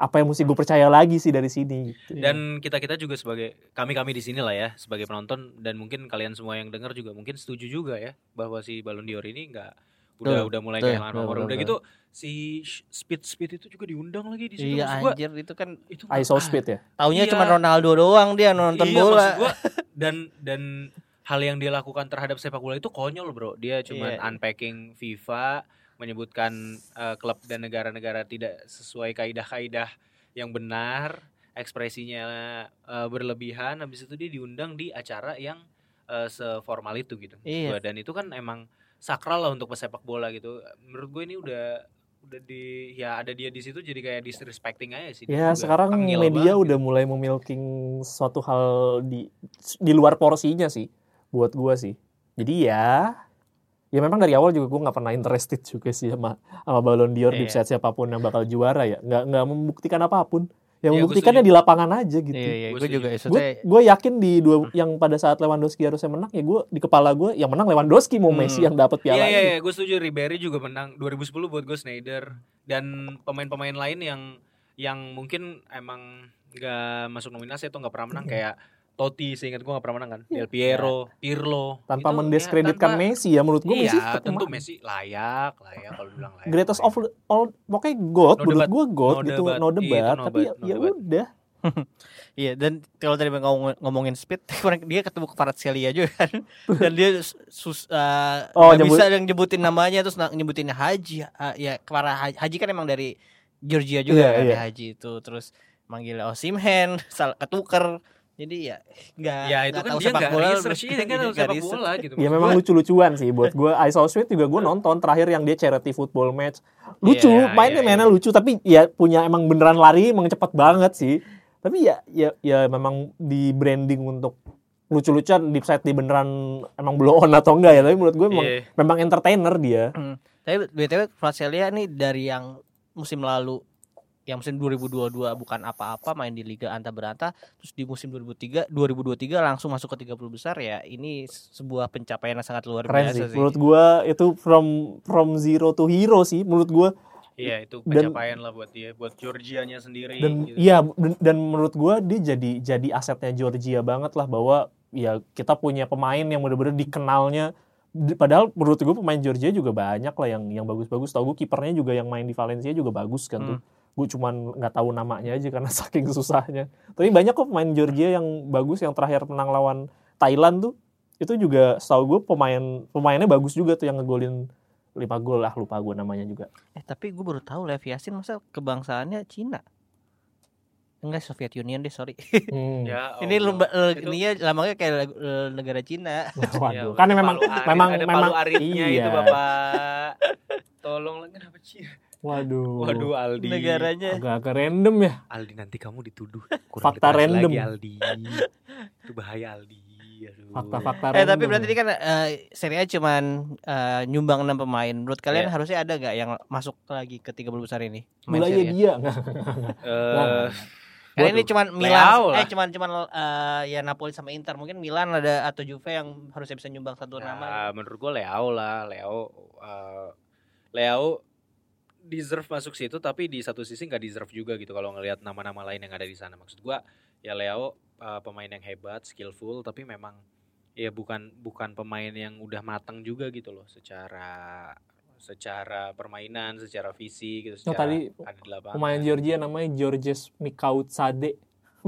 Speaker 3: apa yang mesti gue percaya lagi sih dari sini gitu.
Speaker 1: Dan kita kita juga sebagai kami kami di sini lah ya sebagai penonton dan mungkin kalian semua yang dengar juga mungkin setuju juga ya bahwa si Ballon d'Or ini nggak udah
Speaker 2: Betul,
Speaker 1: udah mulai
Speaker 2: betul,
Speaker 1: kehilangan
Speaker 2: betul,
Speaker 1: Udah gitu si Speed Speed itu juga diundang lagi di situ
Speaker 2: Iya
Speaker 1: gua.
Speaker 2: anjir itu kan
Speaker 1: Itu
Speaker 3: ISO
Speaker 1: ah,
Speaker 3: speed ya.
Speaker 2: taunya
Speaker 1: Iya.
Speaker 2: cuma Ronaldo doang dia nonton
Speaker 1: iya,
Speaker 2: bola.
Speaker 1: gua, dan dan hal yang dia lakukan terhadap sepak bola itu konyol bro dia cuman
Speaker 2: Iya.
Speaker 1: unpacking FIFA menyebutkan eh, klub dan negara-negara tidak sesuai kaidah-kaidah yang benar ekspresinya eh, berlebihan habis itu dia diundang di acara yang eh, seformal itu gitu
Speaker 2: Iya.
Speaker 1: dan itu kan emang sakral lah untuk pesepak bola gitu menurut gue ini udah udah di ya ada dia di situ jadi kayak disrespecting aja sih
Speaker 3: Ya sekarang media
Speaker 1: banget
Speaker 3: udah mulai memilking suatu hal di di luar porsinya sih buat gua sih. Jadi ya ya memang dari awal juga gua nggak pernah interested juga sih sama sama Ballon d'Or di
Speaker 2: Iya.
Speaker 3: siapa pun yang bakal juara ya. Nggak nggak membuktikan apa pun.
Speaker 1: Yang gua
Speaker 3: membuktikannya di lapangan aja gitu.
Speaker 2: Iya iya,
Speaker 1: Gua
Speaker 2: gue juga
Speaker 3: Gue gue yakin di dua yang pada saat Lewandowski harusnya menang ya gue di kepala gue yang menang Lewandowski mau
Speaker 2: Hmm.
Speaker 3: Messi yang dapat piala
Speaker 1: Iya iya,
Speaker 3: ini.
Speaker 1: iya. gue setuju Ribery juga menang 2010 buat gue Snyder dan pemain-pemain lain yang yang mungkin emang nggak masuk nominasi atau nggak pernah menang
Speaker 3: Iya.
Speaker 1: kayak Totti seingat gue nggak pernah menang kan? Del Piero, Pirlo.
Speaker 3: Tanpa
Speaker 1: Itu, ya,
Speaker 3: mendiskreditkan
Speaker 1: tanpa-
Speaker 3: Messi ya menurut gue
Speaker 1: iya
Speaker 3: Messi tetap
Speaker 1: tentu
Speaker 3: menang.
Speaker 1: Messi layak layak kalau bilang layak.
Speaker 3: Greatest of all pokoknya God
Speaker 1: No
Speaker 3: menurut gue God
Speaker 1: No
Speaker 3: gitu
Speaker 1: debat.
Speaker 3: no
Speaker 1: Iya,
Speaker 3: debat
Speaker 1: itu no
Speaker 3: tapi ya,
Speaker 1: debat, no
Speaker 3: ya udah.
Speaker 2: Iya dan kalau tadi ngomong, ngomongin speed dia ketemu Kvaratskhelia juga kan. Dan dia sus uh,
Speaker 3: Oh, nyebut-
Speaker 2: bisa yang nyebutin namanya terus nyebutin Haji uh, ya Kvara Haji, Haji kan emang dari Georgia juga
Speaker 3: Iya,
Speaker 2: kan
Speaker 3: iya.
Speaker 2: ya Haji itu terus manggil Osimhen salah ketuker jadi ya nggak
Speaker 1: ya itu kan
Speaker 2: tahu
Speaker 1: dia
Speaker 2: sepak
Speaker 1: nggak
Speaker 2: bola
Speaker 1: research iya kan tahu sepak bola gitu.
Speaker 3: Ya memang lucu-lucuan sih buat gue I Saw Sweet juga gue nonton terakhir yang dia charity football match. Lucu
Speaker 1: Iya,
Speaker 3: mainnya
Speaker 1: iya,
Speaker 3: mainnya lucu tapi ya punya emang beneran lari emang cepet banget sih. Tapi ya ya ya memang di branding untuk lucu-lucuan deep side di beneran emang blow on atau enggak ya. Tapi menurut gue memang
Speaker 1: iya.
Speaker 3: memang entertainer dia.
Speaker 2: Tapi btw Kvaratskhelia nih dari yang musim lalu yang musim 2022 bukan apa-apa main di Liga Anta Beranta terus di musim 2003 2023 langsung masuk ke 30 besar ya ini sebuah pencapaian yang sangat luar
Speaker 3: keren
Speaker 2: biasa
Speaker 3: sih.
Speaker 2: sih.
Speaker 3: menurut gue itu from from zero to hero sih menurut gue
Speaker 1: iya itu
Speaker 3: Dan-
Speaker 1: pencapaian lah buat dia buat Georgianya sendiri
Speaker 3: dan
Speaker 1: gitu.
Speaker 3: iya dan, dan menurut gua dia jadi jadi asetnya Georgia banget lah bahwa ya kita punya pemain yang benar-benar dikenalnya. Di- padahal menurut gua pemain Georgia juga banyak lah yang yang bagus-bagus. Tau gue kipernya juga yang main di Valencia juga bagus kan tuh gue cuman nggak tahu namanya aja karena saking susahnya tapi banyak kok pemain Georgia yang bagus yang terakhir menang lawan Thailand tuh itu juga setahu gue pemain pemainnya bagus juga tuh yang ngegolin 5 gol lah lupa gue namanya juga
Speaker 2: Eh tapi gue baru tahu Lev Yassin masa kebangsaannya Cina. Enggak Soviet Union deh sorry.
Speaker 3: Hmm.
Speaker 1: Ya,
Speaker 2: ini
Speaker 1: Allah.
Speaker 2: lumba, eh,
Speaker 1: Itu-
Speaker 2: ininya lambangnya kayak eh, negara Cina.
Speaker 3: Waduh,
Speaker 1: Ya,
Speaker 3: kan
Speaker 1: ada
Speaker 3: memang
Speaker 1: palu arit,
Speaker 3: memang
Speaker 1: ada
Speaker 3: memang
Speaker 1: palu aritnya
Speaker 3: iya.
Speaker 1: itu Bapak. Tolong lagi kenapa sih?
Speaker 3: Waduh.
Speaker 1: Waduh Aldi.
Speaker 2: Negaranya.
Speaker 3: Agak-agak random ya.
Speaker 1: Aldi nanti kamu dituduh kurang
Speaker 3: Fakta random.
Speaker 1: lagi Aldi. Itu bahaya Aldi. Aduh.
Speaker 3: Fakta-fakta
Speaker 2: Eh tapi berarti
Speaker 3: ya.
Speaker 2: ini kan eh, Serie A cuman eh, nyumbang 6 pemain. Menurut kalian
Speaker 1: Iya.
Speaker 2: harusnya ada gak yang masuk lagi ke 30 besar ini? Pemain
Speaker 3: mulainya
Speaker 2: Serie A?
Speaker 3: dia nggak
Speaker 1: Eh,
Speaker 2: Karena ini cuman Milan, eh cuman cuman eh, ya Napoli sama Inter. Mungkin Milan ada atau Juve yang harusnya bisa nyumbang satu
Speaker 1: ya,
Speaker 2: nama.
Speaker 1: menurut gue Leo lah, Leo eh, Leo deserve masuk situ tapi di satu sisi nggak deserve juga gitu kalau ngelihat nama-nama lain yang ada di sana. Maksud gua ya Leo eh, pemain yang hebat, skillful tapi memang ya bukan bukan pemain yang udah matang juga gitu loh secara secara permainan, secara visi gitu,
Speaker 3: Oh,
Speaker 1: secara
Speaker 3: tadi
Speaker 1: ada di lapangan.
Speaker 3: pemain Georgia namanya Georges Mikautsade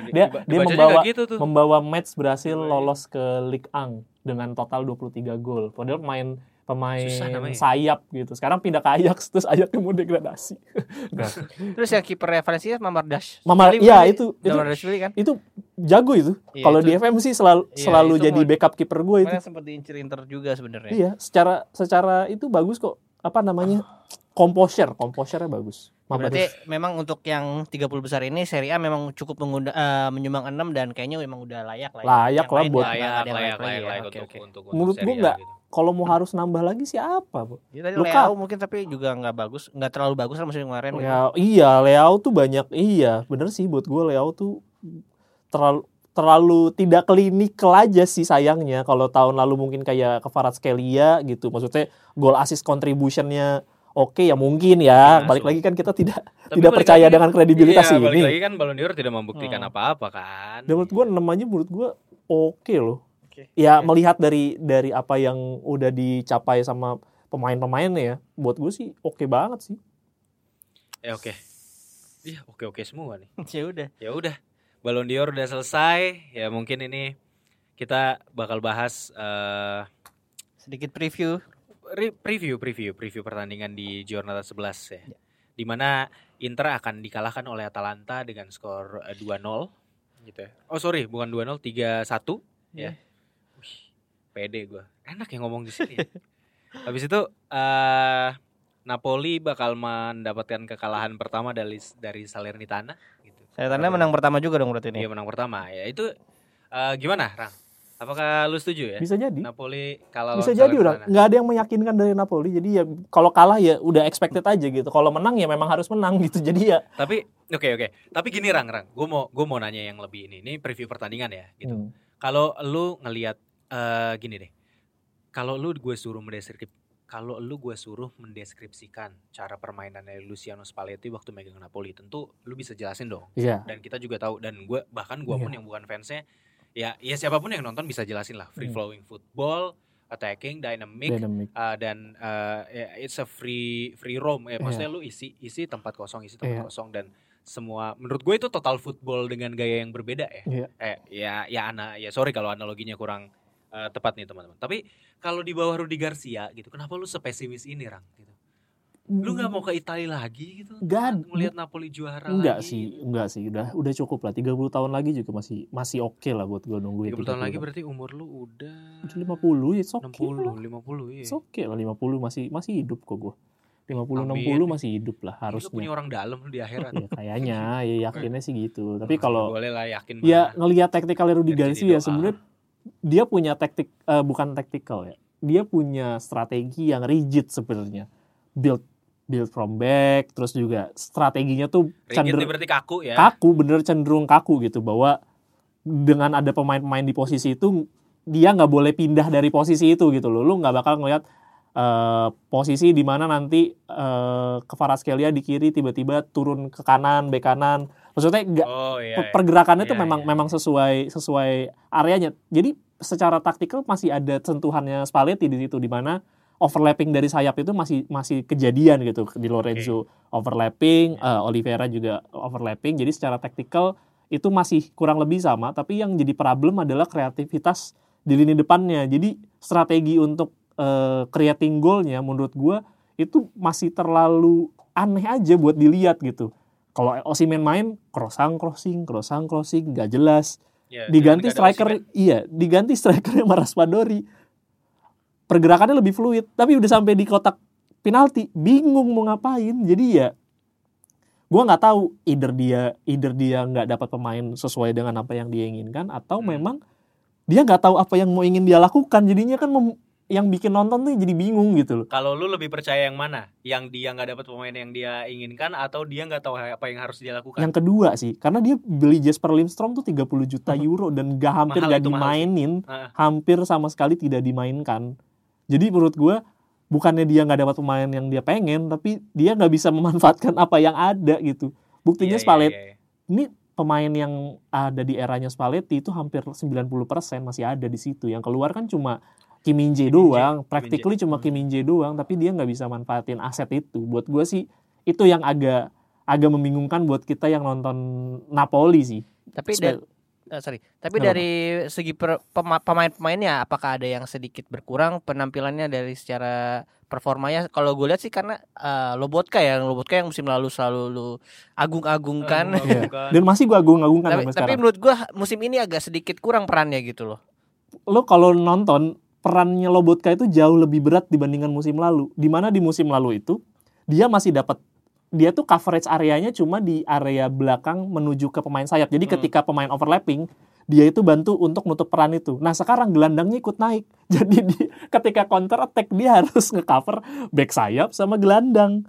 Speaker 1: di-
Speaker 3: dia
Speaker 1: diba-
Speaker 3: dia membawa
Speaker 1: gitu tuh.
Speaker 3: membawa match berhasil
Speaker 1: Iya, iya.
Speaker 3: lolos ke Ligue 1 dengan total 23 gol padahal pemain pemain sayap gitu. Sekarang pindah ke Ajax terus Ajaxnya mau degradasi. Nggak.
Speaker 2: Terus yang kipernya Valencia Mamardash.
Speaker 3: Mamar- iya, itu- itu-
Speaker 2: Mamardash kan?
Speaker 3: itu jago itu.
Speaker 2: Iya,
Speaker 3: Kalau
Speaker 2: itu-
Speaker 3: di FM sih selalu
Speaker 2: Iya,
Speaker 3: selalu
Speaker 2: itu
Speaker 3: jadi backup kiper gue itu.
Speaker 2: Sempat diincer Inter juga sebenarnya.
Speaker 3: Iya, secara secara itu bagus kok. Apa namanya? Composure, composure-nya bagus.
Speaker 2: Berarti memang untuk yang 30 besar ini Serie A memang cukup mengunda, eh, menyumbang 6 dan kayaknya memang udah layak lah. ya.
Speaker 3: Layak
Speaker 2: Yang
Speaker 3: lah buat-
Speaker 1: layak
Speaker 2: ada yang
Speaker 1: layak layak
Speaker 2: ya.
Speaker 1: layak
Speaker 2: Oke,
Speaker 1: untuk
Speaker 2: oke.
Speaker 1: untuk
Speaker 3: Menurut
Speaker 1: untuk
Speaker 3: gua
Speaker 1: Serie A
Speaker 3: nggak.
Speaker 1: gitu.
Speaker 3: Kalau mau harus nambah lagi siapa, Bu?
Speaker 2: Ya, tadi
Speaker 3: Luka.
Speaker 2: Leao mungkin tapi juga nggak bagus, nggak terlalu bagus lah musim kemarin. gitu.
Speaker 3: Ya, iya, Leao tuh banyak. Iya, bener sih buat gue Leao tuh terlalu terlalu tidak klinikal aja sih sayangnya. Kalau tahun lalu mungkin kayak Kvaratskhelia gitu. Maksudnya gol assist contributionnya oke ya mungkin ya.
Speaker 1: Masuk.
Speaker 3: Balik lagi kan kita tidak
Speaker 1: Tapi
Speaker 3: tidak
Speaker 1: balik
Speaker 3: percaya
Speaker 1: lagi-
Speaker 3: dengan kredibilitas
Speaker 1: iya, balik
Speaker 3: ini.
Speaker 1: lagi kan Ballon d'Or tidak membuktikan
Speaker 3: Hmm.
Speaker 1: apa-apa kan.
Speaker 3: Dan menurut gue 6 aja menurut gue oke loh.
Speaker 2: Oke.
Speaker 3: Ya
Speaker 2: Oke.
Speaker 3: melihat dari dari apa yang udah dicapai sama pemain-pemainnya ya, buat gue sih oke banget sih.
Speaker 1: Ya oke. Iya, oke-oke semua nih.
Speaker 2: ya udah.
Speaker 1: Ya udah. Ballon d'Or udah selesai. Ya mungkin ini kita bakal bahas eh
Speaker 2: Sedikit preview.
Speaker 1: re- preview preview preview pertandingan di Giornata 11 ya.
Speaker 2: Ya.
Speaker 1: Di mana Inter akan dikalahkan oleh Atalanta dengan skor eh, 2-0 gitu ya. Oh sorry, bukan 2-0, 3-1 ya.
Speaker 2: Ya.
Speaker 1: Wih, pede gua. Enak ya ngomong di sini. ya. Habis itu eh Napoli bakal mendapatkan kekalahan pertama dari dari Salernitana gitu.
Speaker 2: Tanda menang pertama juga dong berarti ini.
Speaker 1: Dia menang pertama. Ya itu eh, gimana, Rang? Apakah lu setuju ya?
Speaker 3: Bisa jadi.
Speaker 1: Napoli kalah
Speaker 3: Bisa jadi udah nggak ada yang meyakinkan dari Napoli. Jadi ya kalau kalah ya udah expected aja gitu. Kalau menang ya memang harus menang gitu. Jadi ya
Speaker 1: Tapi oke oke. Tapi gini Rang, Rang. Gue mau gue mau nanya yang lebih ini. Ini preview pertandingan ya gitu.
Speaker 3: hmm,
Speaker 1: Kalau lu ngelihat eh, gini deh. Kalau lu gue suruh mendeskrip kalau lu gue suruh mendeskripsikan cara permainan dari Luciano Spalletti waktu megang Napoli, tentu lu bisa jelasin dong.
Speaker 3: iya.
Speaker 1: Dan kita juga tahu dan gue bahkan gue
Speaker 3: Iya.
Speaker 1: pun yang bukan fansnya ya ya siapa pun yang nonton bisa jelasin lah free
Speaker 3: Hmm.
Speaker 1: flowing football, attacking, dynamic,
Speaker 3: Dynamic.
Speaker 1: uh, dan uh, ya, it's a free free roam ya maksudnya lu isi isi tempat kosong isi tempat
Speaker 3: Iya.
Speaker 1: kosong dan semua menurut gue itu total football dengan gaya yang berbeda ya
Speaker 3: Iya.
Speaker 1: eh ya ya ana ya sorry kalau analoginya kurang uh, tepat nih teman-teman tapi kalau di bawah Rudi Garcia gitu kenapa lu sepesimis ini Rang gitu lu nggak mau ke Italia lagi gitu
Speaker 3: Nggak,
Speaker 1: melihat Napoli juara
Speaker 3: Enggak
Speaker 1: lagi
Speaker 3: sih, enggak sih. Udah udah cukup lah. 30 tahun lagi juga masih masih oke lah buat gue nungguin.
Speaker 1: 30 tahun lagi berarti umur lu udah
Speaker 3: Udah 50 ya, oke
Speaker 1: 60
Speaker 3: lah.
Speaker 1: 50 iya
Speaker 3: It's okay lah 50 masih masih hidup kok gue. 50
Speaker 1: Amin.
Speaker 3: 60 masih hidup lah
Speaker 1: Ini lu punya
Speaker 3: harusnya.
Speaker 1: orang dalam di akhirat
Speaker 3: Ya kayaknya ya yakinnya sih gitu. Tapi kalau
Speaker 1: boleh lah yakin
Speaker 3: ya ngelihat taktikal Rudi Garcia
Speaker 1: doa.
Speaker 3: sebenarnya dia punya taktik eh, bukan taktikal ya. Dia punya strategi yang rigid sebenarnya. Build build from back terus juga strateginya tuh
Speaker 1: Rigid
Speaker 3: cenderung
Speaker 1: berarti kaku ya.
Speaker 3: kaku bener cenderung kaku gitu bahwa dengan ada pemain-pemain di posisi itu dia nggak boleh pindah dari posisi itu gitu loh lu nggak bakal ngeliat eh, posisi di mana nanti eh Kvaratskhelia di kiri tiba-tiba turun ke kanan bek kanan maksudnya
Speaker 1: Oh iya. iya.
Speaker 3: pergerakannya tuh
Speaker 1: Iya,
Speaker 3: memang
Speaker 1: iya,
Speaker 3: memang sesuai sesuai areanya jadi secara taktikal masih ada sentuhannya Spalletti di situ di mana overlapping dari sayap itu masih masih kejadian gitu di Lorenzo overlapping,
Speaker 1: Ya.
Speaker 3: eh, Oliveira juga overlapping. Jadi secara taktikal itu masih kurang lebih sama, tapi yang jadi problem adalah kreativitas di lini depannya. Jadi strategi untuk eh, creating goalnya menurut gua itu masih terlalu aneh aja buat dilihat gitu. Kalau Osimen main crossing crossing crossing crossing nggak jelas.
Speaker 1: Iya,
Speaker 3: diganti striker iya diganti strikernya sama Raspadori. Pergerakannya lebih fluid tapi udah sampai di kotak penalti bingung mau ngapain. Jadi ya gua nggak tahu either dia either dia nggak dapat pemain sesuai dengan apa yang dia inginkan atau
Speaker 1: Hmm.
Speaker 3: memang dia nggak tahu apa yang mau ingin dia lakukan. Jadinya kan mem- yang bikin nonton tuh jadi bingung gitu loh
Speaker 1: Kalau lu lebih percaya yang mana? Yang dia nggak dapat pemain yang dia inginkan atau dia nggak tahu apa yang harus dia lakukan?
Speaker 3: yang kedua sih karena dia beli Jasper Lindstrom tuh 30 juta euro dan gak hampir
Speaker 1: Mahal
Speaker 3: gak
Speaker 1: mahal
Speaker 3: dimainin
Speaker 1: Heeh.
Speaker 3: hampir sama sekali tidak dimainkan. Jadi menurut gue bukannya dia nggak dapat pemain yang dia pengen, tapi dia nggak bisa memanfaatkan apa yang ada gitu. Buktinya
Speaker 1: Iya, iya,
Speaker 3: Spalletti
Speaker 1: iya, iya.
Speaker 3: ini pemain yang ada di eranya Spalletti itu hampir 90% masih ada di situ. Yang keluar kan cuma Kim Min Jae
Speaker 1: Kim
Speaker 3: doang,
Speaker 1: Kim
Speaker 3: practically
Speaker 1: Jae.
Speaker 3: cuma
Speaker 1: Hmm.
Speaker 3: Kim Min Jae doang, tapi dia nggak bisa manfaatin aset itu. Buat gue sih itu yang agak agak membingungkan buat kita yang nonton Napoli sih.
Speaker 2: Tapi
Speaker 3: Spe-
Speaker 2: da- eh, sorry. Tapi
Speaker 3: Nggak
Speaker 2: dari segi per- pema- pemain-pemainnya apakah ada yang sedikit berkurang penampilannya dari secara performanya? Kalau gue lihat sih karena eh, Lobotka ya, Lobotka yang musim lalu selalu lu agung-agungkan.
Speaker 1: Agung,
Speaker 3: Iya.
Speaker 1: bukan.
Speaker 3: Dan masih gue agung-agungkan
Speaker 2: tapi, tapi
Speaker 3: sekarang.
Speaker 2: menurut gua musim ini agak sedikit kurang perannya gitu loh.
Speaker 3: Lo kalau nonton perannya Lobotka itu jauh lebih berat dibandingkan musim lalu. Di mana di musim lalu itu dia masih dapat dia tuh coverage areanya cuma di area belakang menuju ke pemain sayap. Jadi
Speaker 1: Hmm.
Speaker 3: ketika pemain overlapping dia itu bantu untuk nutup peran itu. Nah sekarang gelandangnya ikut naik. Jadi di, ketika counter attack dia harus ngecover back sayap sama gelandang.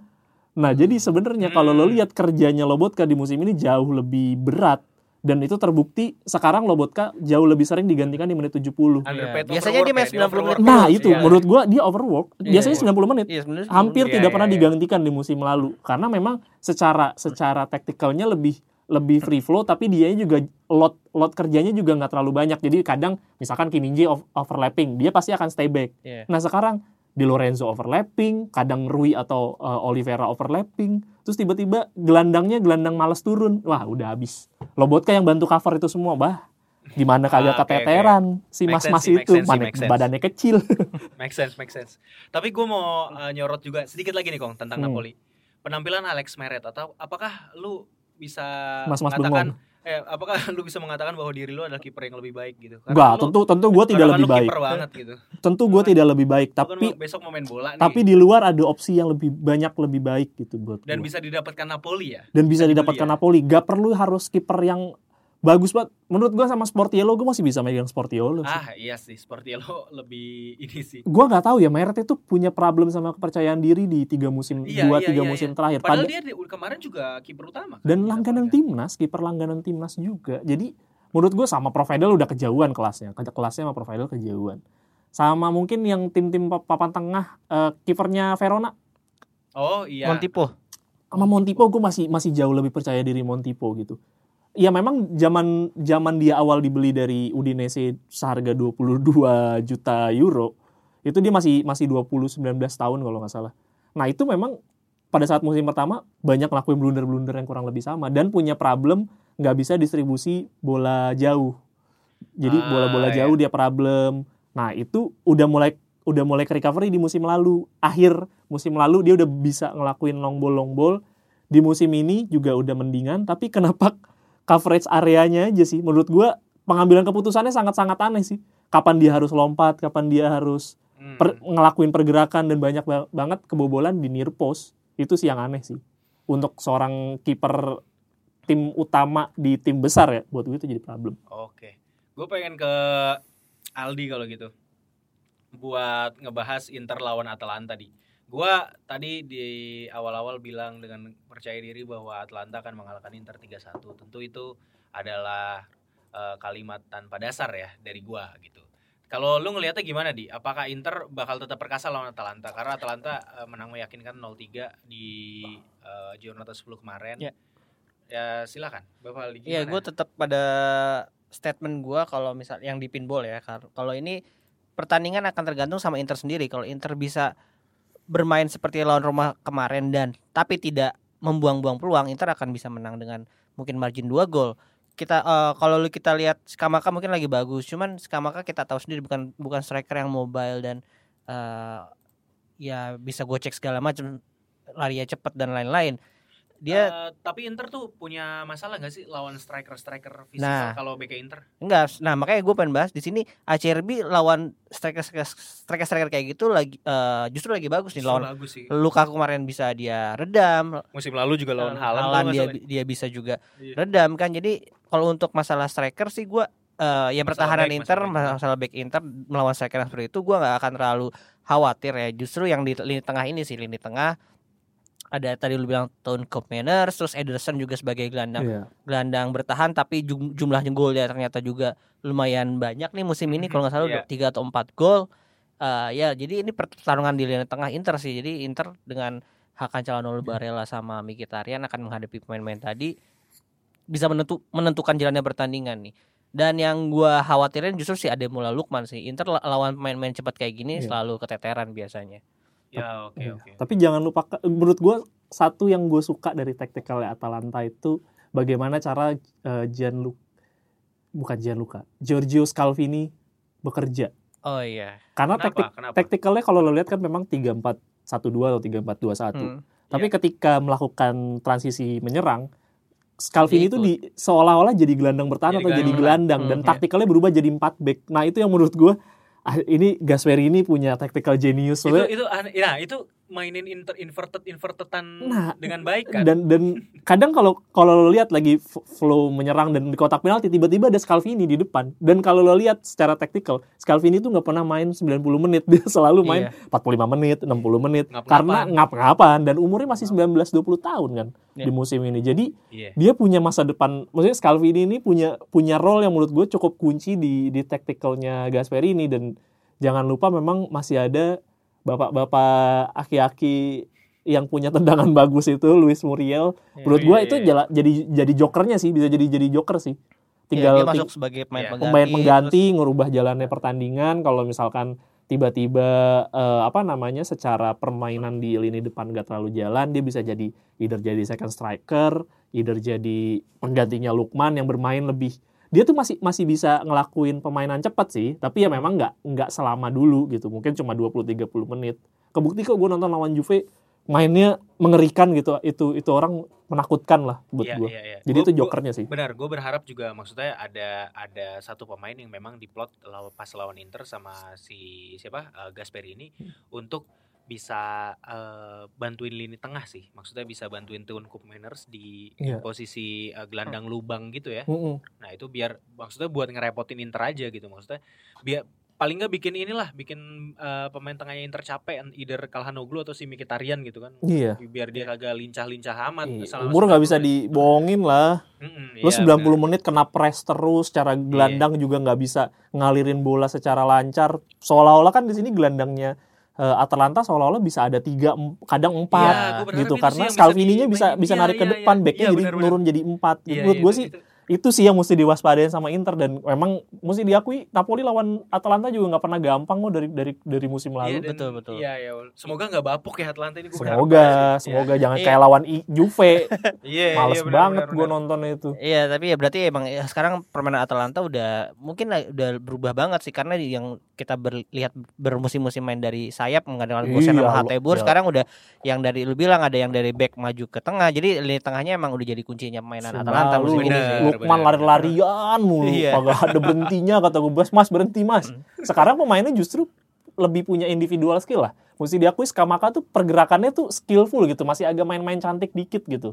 Speaker 3: Nah jadi sebenarnya kalau lo
Speaker 1: Hmm.
Speaker 3: lihat kerjanya Lobotka di musim ini jauh lebih berat dan itu terbukti sekarang Lobotka jauh lebih sering digantikan di menit 70.
Speaker 1: Underpaid
Speaker 2: Iya. Biasanya dia main
Speaker 1: overwork ya,
Speaker 2: 90 menit.
Speaker 3: Nah
Speaker 2: terus,
Speaker 3: itu
Speaker 1: Iya.
Speaker 3: menurut gua dia overwork.
Speaker 2: Iya,
Speaker 3: Biasanya
Speaker 2: iya.
Speaker 3: 90 menit.
Speaker 2: Iya sebenarnya
Speaker 3: Hampir
Speaker 1: Iya,
Speaker 3: tidak
Speaker 1: iya,
Speaker 3: pernah
Speaker 1: iya.
Speaker 3: digantikan di musim lalu karena memang secara secara taktikalnya lebih lebih free flow tapi dia juga lot lot kerjanya juga nggak terlalu banyak. Jadi kadang misalkan Kim Min Jae ov- overlapping, dia pasti akan stay back.
Speaker 2: Iya.
Speaker 3: Nah, sekarang Di Lorenzo overlapping, kadang Rui atau uh, Oliveira overlapping, terus tiba-tiba gelandangnya gelandang males turun. Wah, udah habis. Lobotka yang bantu cover itu semua, bah. Gimana kagak
Speaker 1: Ah, oke,
Speaker 3: keteteran si mas-mas itu, mana badannya kecil.
Speaker 1: Make sense, make sense. Tapi gue mau uh, nyorot juga sedikit lagi nih Kong tentang
Speaker 3: Hmm.
Speaker 1: Napoli. Penampilan Alex Meret atau apakah lu bisa
Speaker 3: Mas-mas
Speaker 1: mengatakan
Speaker 3: bengong.
Speaker 1: Eh apakah lu bisa mengatakan bahwa diri lu adalah kiper yang lebih baik gitu? Karena
Speaker 3: Enggak,
Speaker 1: lu-
Speaker 3: tentu tentu gue tidak
Speaker 1: karena kan
Speaker 3: lebih baik.
Speaker 1: banget gitu.
Speaker 3: Tentu gue tidak lebih baik,
Speaker 1: kan
Speaker 3: tapi
Speaker 1: mau- besok mau main bola nih.
Speaker 3: tapi di luar ada opsi yang lebih banyak lebih baik gitu buat
Speaker 1: dan
Speaker 3: gua.
Speaker 1: bisa didapatkan Napoli ya.
Speaker 3: dan bisa didapatkan
Speaker 1: ya?
Speaker 3: Napoli. Gak perlu harus kiper yang bagus banget. Menurut gua sama Sportiello gue masih bisa megang Sportiello sih.
Speaker 1: Ah iya sih, seperti lo lebih ini sih.
Speaker 3: Gua nggak tahu ya Meret itu punya problem sama kepercayaan diri di tiga musim
Speaker 1: Iya,
Speaker 3: dua
Speaker 1: iya,
Speaker 3: tiga
Speaker 1: iya,
Speaker 3: musim
Speaker 1: iya.
Speaker 3: terakhir.
Speaker 1: Padahal
Speaker 3: Pada-
Speaker 1: dia di- kemarin juga kiper utama. kan,
Speaker 3: dan langganan
Speaker 1: kan?
Speaker 3: timnas, kiper langganan timnas juga. Jadi menurut gue sama Providel udah kejauhan kelasnya. Ke- Kelasnya sama Providel kejauhan. Sama mungkin yang tim-tim pap- papan tengah eh, kipernya Verona
Speaker 1: Oh iya.
Speaker 2: Montipo.
Speaker 3: sama Montipo gue masih masih jauh lebih percaya diri Montipo gitu. Ya memang zaman zaman dia awal dibeli dari Udinese seharga 22 juta euro itu dia masih masih 20 19 tahun kalau nggak salah. Nah, itu memang pada saat musim pertama banyak ngelakuin blunder-blunder yang kurang lebih sama dan punya problem nggak bisa distribusi bola jauh. Jadi
Speaker 1: Ah,
Speaker 3: bola-bola
Speaker 1: iya.
Speaker 3: jauh dia problem. Nah, itu udah mulai udah mulai ke recovery di musim lalu. Akhir musim lalu dia udah bisa ngelakuin long ball long ball. Di musim ini juga udah mendingan, tapi kenapa coverage areanya aja sih menurut gua pengambilan keputusannya sangat-sangat aneh sih. Kapan dia harus lompat, kapan dia harus
Speaker 1: Hmm.
Speaker 3: per- ngelakuin pergerakan dan banyak ba- banget kebobolan di near post. Itu sih yang aneh sih. Untuk seorang kiper tim utama di tim besar ya, buat gue itu jadi problem.
Speaker 1: Oke. Gue pengen ke Aldi kalau gitu. Buat ngebahas Inter lawan Atalanta di. Gua tadi di awal-awal bilang dengan percaya diri bahwa Atalanta akan mengalahkan Inter 3-1. Tentu itu adalah eh, kalimat tanpa dasar ya dari gua gitu. Kalau lu ngelihatnya gimana di? Apakah Inter bakal tetap perkasa lawan Atalanta? Karena Atalanta eh, menang meyakinkan 0-3 di eh, Giornata 10 kemarin.
Speaker 2: Ya.
Speaker 1: Ya silakan, Bapak Aldi
Speaker 2: Iya, gue tetap pada statement gue kalau misal yang di pinball ya. Kalau ini pertandingan akan tergantung sama Inter sendiri. Kalau Inter bisa bermain seperti lawan Roma kemarin dan tapi tidak membuang-buang peluang, Inter akan bisa menang dengan mungkin margin 2 gol. Kita eh, kalau kita lihat Skamaka mungkin lagi bagus, cuman Skamaka kita tahu sendiri bukan bukan striker yang mobile dan eh, ya bisa gocek segala macam, larinya cepat dan lain-lain. Dia
Speaker 1: Eh, tapi Inter tuh punya masalah gak sih lawan striker-striker fisik
Speaker 2: Nah.
Speaker 1: kalau BK Inter?
Speaker 2: Enggak, nah makanya gue pengen bahas di sini ACRB lawan striker striker striker kayak gitu lagi eh, justru lagi bagus nih
Speaker 1: Justru
Speaker 2: lawan
Speaker 1: bagus sih.
Speaker 2: Lukaku kemarin bisa dia redam,
Speaker 1: Musim lalu juga lawan Haaland.
Speaker 2: Haaland
Speaker 1: kalau nggak
Speaker 2: dia
Speaker 1: salah.
Speaker 2: dia bisa juga
Speaker 1: Iya.
Speaker 2: redam kan. Jadi kalau untuk masalah striker sih gue eh ya
Speaker 1: Masalah
Speaker 2: pertahanan
Speaker 1: back,
Speaker 2: Inter
Speaker 1: masalah back.
Speaker 2: masalah back Inter melawan striker seperti itu gue nggak akan terlalu khawatir ya. Justru yang di lini tengah ini sih lini tengah ada tadi lu bilang Tone Manners terus Ederson juga sebagai gelandang
Speaker 3: Iya.
Speaker 2: gelandang bertahan tapi jum- jumlah golnya ternyata juga lumayan banyak nih musim ini kalau nggak salah
Speaker 1: Iya.
Speaker 2: udah tiga atau empat gol Eh, ya jadi ini pertarungan di lini tengah Inter sih jadi Inter dengan Hakan Calhanoglu Barella sama Mkhitaryan akan menghadapi pemain-pemain tadi bisa menentu menentukan jalannya pertandingan nih dan yang gua khawatirin justru si Ademola Lukman sih Inter la- lawan pemain-pemain cepat kayak gini
Speaker 3: Iya.
Speaker 2: selalu keteteran biasanya
Speaker 1: Ya oke
Speaker 3: Iya.
Speaker 1: oke.
Speaker 3: Tapi jangan lupa menurut gue satu yang gue suka dari taktikal Atalanta itu bagaimana cara uh, Gianluca bukan Gianluca, Giorgio Scalvini bekerja.
Speaker 2: Oh iya.
Speaker 3: Karena taktik taktikalnya kalau lo lihat kan memang 3412 atau 3421.
Speaker 2: Hmm.
Speaker 3: Tapi
Speaker 1: Iya.
Speaker 3: ketika melakukan transisi menyerang, Scalvini
Speaker 2: Dia
Speaker 3: itu di seolah-olah jadi gelandang bertahan
Speaker 1: Jadi
Speaker 3: atau jadi
Speaker 1: gelandang
Speaker 3: gelandang dan
Speaker 2: Hmm,
Speaker 3: taktikalnya berubah jadi 4 back. Nah, itu yang menurut gua ah, ini Gasperi ini punya tactical genius
Speaker 1: itu itu. Nah, itu mainin inter, inverted invertedan
Speaker 3: Nah,
Speaker 1: dengan baik kan.
Speaker 3: dan dan kadang kalau kalau lo lihat lagi flow menyerang dan di kotak penalti tiba-tiba ada Scalvini di depan dan kalau lo lihat secara taktikal Scalvini itu nggak pernah main 90 menit dia selalu main
Speaker 2: Iya.
Speaker 3: 45 menit 60 menit
Speaker 1: Ngap-ngapan.
Speaker 3: karena ngap-ngapan dan umurnya masih 19 20 tahun kan
Speaker 2: Iya.
Speaker 3: di musim ini jadi
Speaker 1: Iya.
Speaker 3: dia punya masa depan maksudnya Scalvini ini punya punya role yang menurut gue cukup kunci di di tacticalnya Gasperini dan jangan lupa memang masih ada bapak-bapak aki-aki yang punya tendangan bagus itu Luis Muriel menurut gue
Speaker 1: iya,
Speaker 3: itu
Speaker 1: iya.
Speaker 3: jala- jadi jadi jokernya sih bisa jadi jadi joker sih
Speaker 2: Iya,
Speaker 3: tinggal
Speaker 2: dia
Speaker 3: ting-
Speaker 2: masuk sebagai pemain
Speaker 1: Iya.
Speaker 2: pengganti.
Speaker 3: pemain pengganti
Speaker 2: terus-
Speaker 3: ngerubah jalannya pertandingan kalau misalkan tiba-tiba eh, apa namanya secara permainan di lini depan gak terlalu jalan dia bisa jadi either jadi second striker either jadi penggantinya Lukman yang bermain lebih dia tuh masih masih bisa ngelakuin pemainan cepat sih tapi ya memang nggak nggak selama dulu gitu. Mungkin cuma 20-30 menit. Kebukti kok gue nonton lawan Juve mainnya mengerikan gitu. Itu itu orang menakutkan lah buat
Speaker 1: Iya,
Speaker 3: gue
Speaker 1: iya, iya.
Speaker 3: jadi
Speaker 1: Gua-
Speaker 3: itu
Speaker 1: gua-
Speaker 3: jokernya sih.
Speaker 1: Benar, gue berharap juga maksudnya ada ada satu pemain yang memang diplot pas lawan Inter sama si siapa eh, Gasperi ini
Speaker 3: Hmm.
Speaker 1: untuk bisa eh, bantuin lini tengah sih. Maksudnya bisa bantuin Tuan Cook Manners di
Speaker 3: Iya.
Speaker 1: posisi eh, gelandang lubang gitu ya.
Speaker 3: Mm-mm.
Speaker 1: Nah, itu biar maksudnya buat ngerepotin Inter aja gitu maksudnya. Biar paling nggak bikin inilah bikin eh, pemain tengahnya Inter capek either Kalhanoglu atau si Mkhitaryan gitu kan.
Speaker 3: iya
Speaker 1: Biar dia kagak lincah-lincah amat.
Speaker 3: Iya,
Speaker 1: selama
Speaker 3: umur nggak
Speaker 1: 90
Speaker 3: bisa dibohongin lah.
Speaker 1: Mm-mm,
Speaker 3: Lu
Speaker 1: iya,
Speaker 3: 90
Speaker 1: benar.
Speaker 3: menit kena press terus, secara
Speaker 1: Iya.
Speaker 3: gelandang juga nggak bisa ngalirin bola secara lancar. Seolah-olah kan di sini gelandangnya eh, Atalanta seolah-olah bisa ada tiga, kadang empat
Speaker 1: berharap
Speaker 3: gitu karena
Speaker 1: bisa
Speaker 3: Scalvini-nya bisa
Speaker 1: dimainin.
Speaker 3: bisa
Speaker 1: Iya,
Speaker 3: narik ke
Speaker 1: iya,
Speaker 3: depan,
Speaker 1: iya.
Speaker 3: backnya
Speaker 1: Iya,
Speaker 3: jadi nurun jadi empat.
Speaker 1: Iya,
Speaker 3: Menurut
Speaker 1: iya,
Speaker 3: gue sih
Speaker 1: itu.
Speaker 3: itu sih yang mesti diwaspadain sama Inter dan memang mesti diakui Napoli lawan Atalanta juga nggak pernah gampang kok dari dari dari musim
Speaker 1: Iya,
Speaker 3: lalu.
Speaker 1: dan-
Speaker 2: Betul, betul.
Speaker 1: Iya, iya. Semoga nggak bapuk ya Atlanta ini. gua
Speaker 3: Semoga,
Speaker 1: sih.
Speaker 3: semoga jangan
Speaker 2: Iya.
Speaker 3: kayak lawan I- Juve.
Speaker 1: Iya, iya,
Speaker 3: Males
Speaker 1: benar,
Speaker 3: banget gue nontonnya itu.
Speaker 2: Iya, tapi ya berarti emang ya, sekarang permainan Atalanta udah mungkin udah berubah banget sih karena di- yang kita berlihat bermusim-musim main dari sayap mengandalkan Gosen
Speaker 3: Iya,
Speaker 2: sama Hateboer
Speaker 3: iya.
Speaker 2: sekarang udah yang dari lu bilang ada yang dari back maju ke tengah. Jadi lini tengahnya emang udah jadi kuncinya permainan Atalanta musim ini.
Speaker 3: Lukman lari-larian mulu,
Speaker 2: Iya.
Speaker 3: kagak ada berhentinya kata gue mas, mas berhenti mas. Sekarang pemainnya justru lebih punya individual skill lah. Mesti diakui Skamaka tuh pergerakannya tuh skillful gitu, masih agak main-main cantik dikit gitu.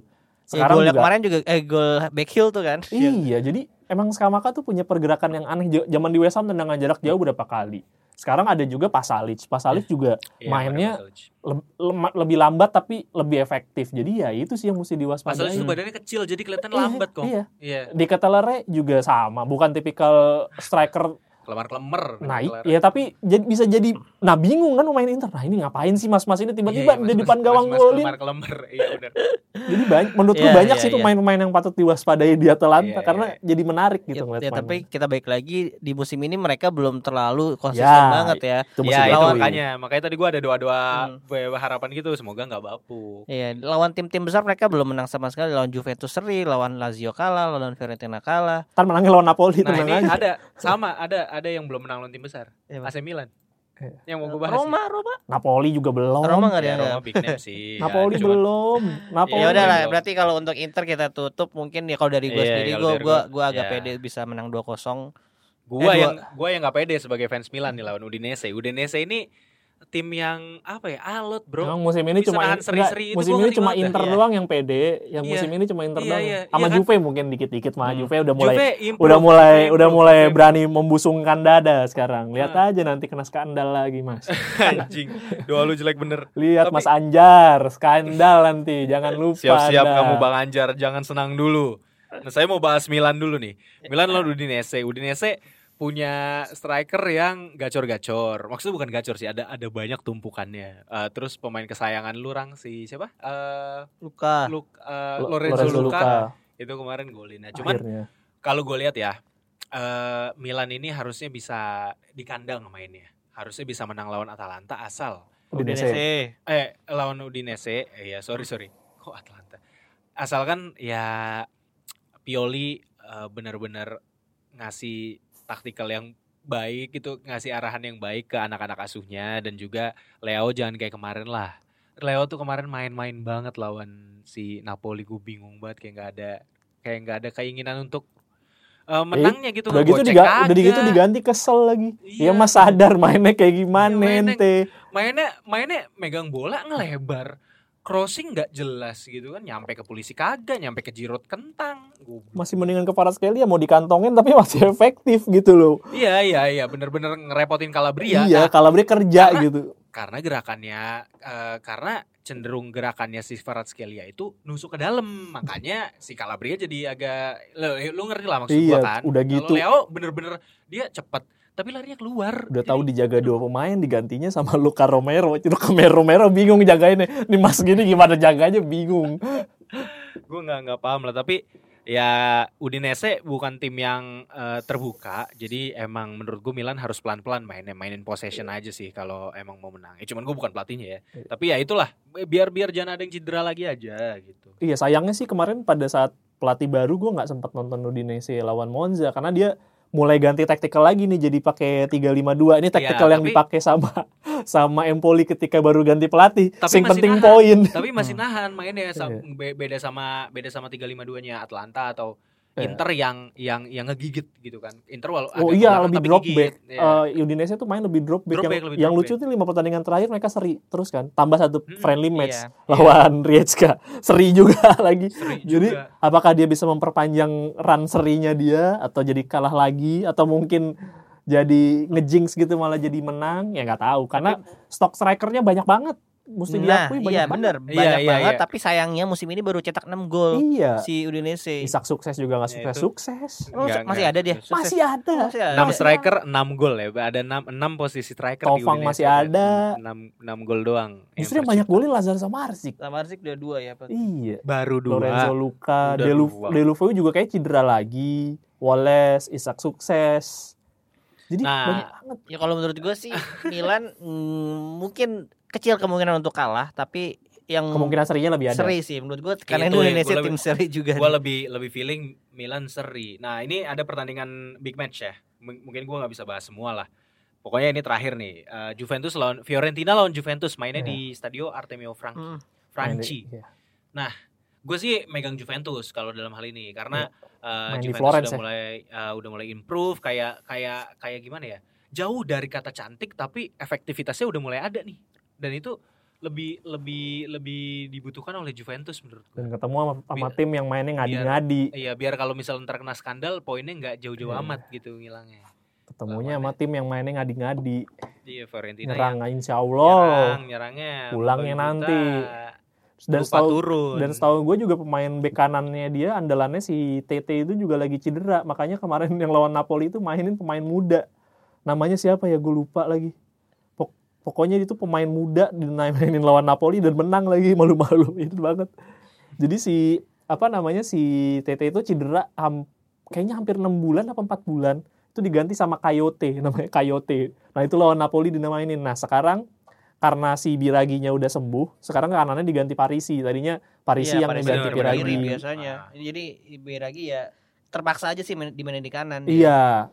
Speaker 2: Ya,
Speaker 3: Sekarang
Speaker 2: golnya
Speaker 3: juga
Speaker 2: kemarin juga eh gol back heel tuh kan.
Speaker 3: iya, jadi emang Skamaka tuh punya pergerakan yang aneh. Zaman di West Ham tendangan jarak jauh berapa kali. Sekarang ada juga Pasalic. Pasalic juga
Speaker 1: Iya,
Speaker 3: mainnya
Speaker 1: Marco Pasalic.
Speaker 3: lem- lem- lebih lambat tapi lebih efektif. Jadi ya itu sih yang mesti
Speaker 1: Pasalic
Speaker 3: diwaspadai.
Speaker 1: itu badannya kecil jadi kelihatan
Speaker 3: Iya,
Speaker 1: lambat kok.
Speaker 3: Iya.
Speaker 1: Iya,
Speaker 3: Di Ketelere juga sama, bukan tipikal striker
Speaker 1: kelemar-kelemar.
Speaker 3: naik. Ya tapi jadi, bisa jadi nah bingung kan pemain Inter. Nah, ini ngapain sih Mas-mas ini tiba-tiba
Speaker 1: Iya,
Speaker 3: di depan gawang golin.
Speaker 1: Kelemar-kelemar. Iya, benar.
Speaker 3: Jadi banyak menurut gue
Speaker 2: Iya,
Speaker 3: banyak
Speaker 2: iya,
Speaker 3: sih
Speaker 2: iya.
Speaker 3: pemain-pemain yang patut diwaspadai di Atalanta
Speaker 1: Iya,
Speaker 3: karena
Speaker 1: iya.
Speaker 3: jadi menarik
Speaker 2: Ya,
Speaker 3: gitu
Speaker 2: ya,
Speaker 3: mainnya.
Speaker 2: tapi kita baik lagi di musim ini mereka belum terlalu konsisten
Speaker 3: Ya,
Speaker 2: banget ya.
Speaker 3: itu
Speaker 1: Iya, itu makanya. Makanya tadi gua ada doa-doa
Speaker 2: Hmm.
Speaker 1: harapan gitu semoga nggak bapuk.
Speaker 2: Iya, lawan tim-tim besar mereka belum menang sama sekali. Lawan Juventus seri, lawan Lazio kalah, lawan Fiorentina kalah.
Speaker 3: Ntar menangnya lawan Napoli
Speaker 1: Nah, ini
Speaker 3: aja.
Speaker 1: ada sama ada ada yang belum menang lawan tim besar.
Speaker 2: Iya,
Speaker 1: AC Milan.
Speaker 3: Iya.
Speaker 1: Yang mau gue bahas.
Speaker 2: Roma, Roma.
Speaker 3: Napoli juga belum.
Speaker 2: Roma nggak
Speaker 1: Ya,
Speaker 2: ada.
Speaker 1: Roma big name sih.
Speaker 3: Napoli
Speaker 1: Ya,
Speaker 3: belum. Napoli.
Speaker 2: Ya udah lah, berarti kalau untuk Inter kita tutup mungkin ya kalau dari gue
Speaker 1: Iya,
Speaker 2: sendiri gue gua,
Speaker 1: gua
Speaker 2: agak
Speaker 1: ya.
Speaker 2: pede bisa menang 2-0.
Speaker 1: Gua
Speaker 2: Eh, dua-
Speaker 1: yang gua yang nggak pede sebagai fans Milan nih lawan Udinese. Udinese ini tim yang apa ya alot bro.
Speaker 3: Emang musim ini
Speaker 1: Bisa
Speaker 3: cuma
Speaker 1: nahan seri-seri itu
Speaker 3: musim
Speaker 1: gua
Speaker 3: ini cuma. Inter
Speaker 2: Iya.
Speaker 3: doang yang pede. Yang
Speaker 1: Iya.
Speaker 3: musim ini cuma Inter
Speaker 1: Iya,
Speaker 3: doang.
Speaker 1: iya,
Speaker 3: Sama
Speaker 1: iya kan?
Speaker 3: Juve mungkin dikit-dikit mah.
Speaker 2: Hmm.
Speaker 3: Juve udah mulai
Speaker 1: Juve improve,
Speaker 3: udah mulai
Speaker 1: Juve
Speaker 3: udah
Speaker 1: improve,
Speaker 3: mulai
Speaker 1: Juve
Speaker 3: berani membusungkan dada sekarang. Lihat
Speaker 1: Hmm.
Speaker 3: aja nanti kena skandal lagi, Mas.
Speaker 1: Anjing. Doa lu jelek bener.
Speaker 3: Lihat
Speaker 1: Tapi-
Speaker 3: Mas Anjar, skandal nanti. Jangan lupa.
Speaker 1: Siap-siap kamu Bang Anjar, jangan senang dulu. Nah, saya mau bahas Milan dulu nih. Milan lawan Udinese. Udinese punya striker yang gacor-gacor. Maksudnya bukan gacor sih, ada ada banyak tumpukannya. Eh, terus pemain kesayangan lu Rang si siapa? Eh
Speaker 2: Luka.
Speaker 1: Luk, eh,
Speaker 3: Lo-
Speaker 1: Lorenzo,
Speaker 3: Lorenzo
Speaker 1: Luka.
Speaker 3: Luka,
Speaker 1: Itu kemarin golin. Nah, cuman kalau gue lihat ya, eh Milan ini harusnya bisa di kandang mainnya. Harusnya bisa menang lawan Atalanta asal
Speaker 3: Udinese.
Speaker 1: eh lawan Udinese. Eh, ya sorry sorry. Kok Atalanta? Asalkan ya Pioli eh, benar-benar ngasih taktikal yang baik gitu, ngasih arahan yang baik ke anak-anak asuhnya dan juga Leo jangan kayak kemarin lah. Leo tuh kemarin main-main banget lawan si Napoli, gue bingung banget kayak nggak ada kayak nggak ada keinginan untuk eh, menangnya gitu
Speaker 3: Udah gitu diga- udah gitu diganti kesel lagi.
Speaker 1: Iya.
Speaker 3: Ya mas sadar mainnya kayak gimana
Speaker 1: Iya, mainnya-
Speaker 3: ente.
Speaker 1: mainnya mainnya megang bola ngelebar crossing nggak jelas gitu kan nyampe ke polisi kagak nyampe ke jirot kentang Goblok.
Speaker 3: Masih mendingan ke Kvaratskhelia mau dikantongin tapi masih efektif gitu loh.
Speaker 1: iya iya iya bener-bener ngerepotin Calabria
Speaker 3: iya,
Speaker 1: Nah,
Speaker 3: kalau kerja
Speaker 1: karena-
Speaker 3: gitu.
Speaker 1: karena gerakannya eh, karena cenderung gerakannya si Kvaratskhelia itu nusuk ke dalam makanya si Calabria jadi agak lu, lu ngerti lah maksud
Speaker 3: Iya,
Speaker 1: gua kan
Speaker 3: udah gitu.
Speaker 1: Leo bener-bener dia cepet tapi larinya keluar.
Speaker 3: Udah tahu dijaga dua pemain digantinya sama Luka Romero. Luka Romero bingung jagainnya. Nih mas gini gimana jaganya? Bingung.
Speaker 1: gue nggak nggak paham lah. Tapi ya Udinese bukan tim yang eh, terbuka. Jadi emang menurut gue Milan harus pelan-pelan mainnya. Mainin possession aja sih kalau emang mau menang. Ya cuman gue bukan pelatihnya ya.
Speaker 3: Iya.
Speaker 1: tapi ya itulah. Biar biar jangan ada yang cedera lagi aja gitu.
Speaker 3: Iya sayangnya sih kemarin pada saat pelatih baru gue nggak sempat nonton Udinese lawan Monza. Karena dia mulai ganti taktikal lagi nih jadi pakai 352 ini taktikal yang
Speaker 1: tapi-
Speaker 3: dipakai sama sama Empoli ketika baru ganti pelatih
Speaker 1: Tapi
Speaker 3: sing penting
Speaker 1: nahan.
Speaker 3: poin
Speaker 1: tapi masih nahan mainnya
Speaker 3: Iya.
Speaker 1: be- beda sama beda sama 352 nya Atlanta atau
Speaker 3: Iya.
Speaker 1: Inter yang yang yang ngegigit gitu kan. Inter walau
Speaker 3: oh iya lebih
Speaker 1: tapi
Speaker 3: drop
Speaker 1: gigit.
Speaker 3: back.
Speaker 1: Iya.
Speaker 3: Eh, Udinese tuh main lebih drop back
Speaker 1: Drop
Speaker 3: yang,
Speaker 1: back, lebih
Speaker 3: yang
Speaker 1: drop
Speaker 3: lucu tuh lima pertandingan terakhir mereka seri terus kan. Tambah satu
Speaker 1: Hmm,
Speaker 3: friendly match
Speaker 2: Iya.
Speaker 3: lawan Rijeka. Seri juga lagi.
Speaker 1: Seri
Speaker 3: Jadi
Speaker 1: juga.
Speaker 3: apakah dia bisa memperpanjang run serinya dia atau jadi kalah lagi? Atau mungkin jadi ngejinx gitu malah jadi menang? Ya nggak tahu. Karena stok strikernya banyak banget mesti
Speaker 2: Nah,
Speaker 3: diakui
Speaker 2: iya
Speaker 3: banyak
Speaker 2: bener
Speaker 1: Iya,
Speaker 2: banyak
Speaker 1: iya,
Speaker 2: banget
Speaker 1: iya.
Speaker 2: tapi sayangnya musim ini baru cetak 6
Speaker 3: banget.
Speaker 2: gol
Speaker 3: iya
Speaker 2: si Udinese.
Speaker 3: Isak sukses juga nggak
Speaker 1: Ya,
Speaker 3: sukses
Speaker 1: itu.
Speaker 3: sukses
Speaker 2: Emang
Speaker 1: Nggak,
Speaker 2: masih
Speaker 1: nggak.
Speaker 2: ada dia?
Speaker 1: Sukses.
Speaker 3: masih ada
Speaker 2: Masih ada.
Speaker 1: 6 striker 6 gol ya ada 6, 6 posisi striker di
Speaker 3: Tovang
Speaker 1: Udinese
Speaker 3: masih ada.
Speaker 1: 6, 6 gol doang
Speaker 3: justru yang banyak golnya Lazar sama Arzik
Speaker 2: Sama Arzik udah dua ya. Pak.
Speaker 3: iya
Speaker 1: baru dua
Speaker 3: Lorenzo Luka. Deulofeu juga kayak cedera lagi Wallace Isak sukses jadi
Speaker 1: Nah,
Speaker 3: banyak banget
Speaker 2: Ya kalau menurut gue sih Milan mm, mungkin kecil kemungkinan untuk kalah tapi yang
Speaker 3: kemungkinan serinya lebih ada
Speaker 2: seri sih menurut gue karena
Speaker 1: Itu ya,
Speaker 2: Indonesia
Speaker 1: gua
Speaker 2: tim
Speaker 1: lebih-
Speaker 2: seri juga.
Speaker 1: gue lebih lebih feeling Milan seri nah ini ada pertandingan big match ya M- mungkin gue nggak bisa bahas semua lah pokoknya ini terakhir nih Eh, Juventus lawan Fiorentina lawan Juventus mainnya
Speaker 3: Iya.
Speaker 1: di Stadio Artemio Franchi
Speaker 2: Hmm.
Speaker 1: Franchi
Speaker 3: Iya.
Speaker 1: gue sih megang Juventus kalau dalam hal ini karena eh,
Speaker 3: Iya. Main di
Speaker 1: Juventus
Speaker 3: Florence
Speaker 1: udah
Speaker 3: ya.
Speaker 1: mulai eh, udah mulai improve kayak kayak kayak gimana ya jauh dari kata cantik tapi efektivitasnya udah mulai ada nih dan itu lebih lebih lebih dibutuhkan oleh Juventus menurut gue
Speaker 3: dan ketemu sama, sama
Speaker 1: Biar-
Speaker 3: tim yang mainnya ngadi-ngadi.
Speaker 1: Iya biar kalau misalnya ntar kena skandal poinnya nggak jauh-jauh
Speaker 3: Iya.
Speaker 1: amat gitu ngilangnya.
Speaker 3: ketemunya sama tim yang mainnya ngadi-ngadi.
Speaker 1: Iya Fiorentina
Speaker 3: nyerang
Speaker 1: yang
Speaker 3: insya Allah
Speaker 1: nyerang, nyerangnya.
Speaker 3: Pulangnya nanti. dan setahu
Speaker 1: turun.
Speaker 3: dan setahu gue juga pemain bek kanannya dia andalannya si TT itu juga lagi cedera. Makanya kemarin yang lawan Napoli itu mainin pemain muda. Namanya siapa ya? Gue lupa lagi pokoknya itu pemain muda dimainin lawan Napoli dan menang lagi malu-malu itu banget jadi si apa namanya si TT itu cedera ham- kayaknya hampir enam bulan apa empat bulan itu diganti sama Coyote namanya Coyote nah itu lawan Napoli dinamainin nah sekarang karena si Biraginya udah sembuh sekarang kanannya diganti Parisi tadinya Parisi
Speaker 2: Iya,
Speaker 3: yang
Speaker 2: Parisi
Speaker 1: bener,
Speaker 3: Biragi
Speaker 2: biasanya. Jadi Biragi ya terpaksa aja sih main- dimainin di kanan. dia.